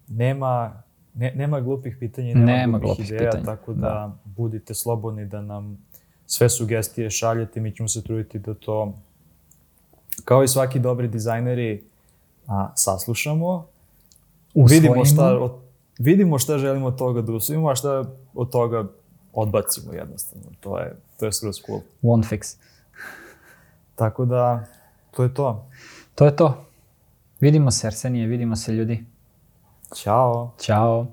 nema, ne, nema glupih pitanja, i nema, Nema glupih glupih ideja, pitanja, tako da, budite slobodni da nam sve sugestije šaljete, mi ćemo se truditi da to, kao i svaki dobri dizajneri, a, saslušamo, vidimo šta, Usvojimo. od, vidimo šta želimo od toga da usvojimo, a šta od toga odbacimo jednostavno. To je, to je skroz cool. One fix. Tako da, to je to. To je to. Vidimo se, Arsenije, vidimo se ljudi. Ćao! Ćao.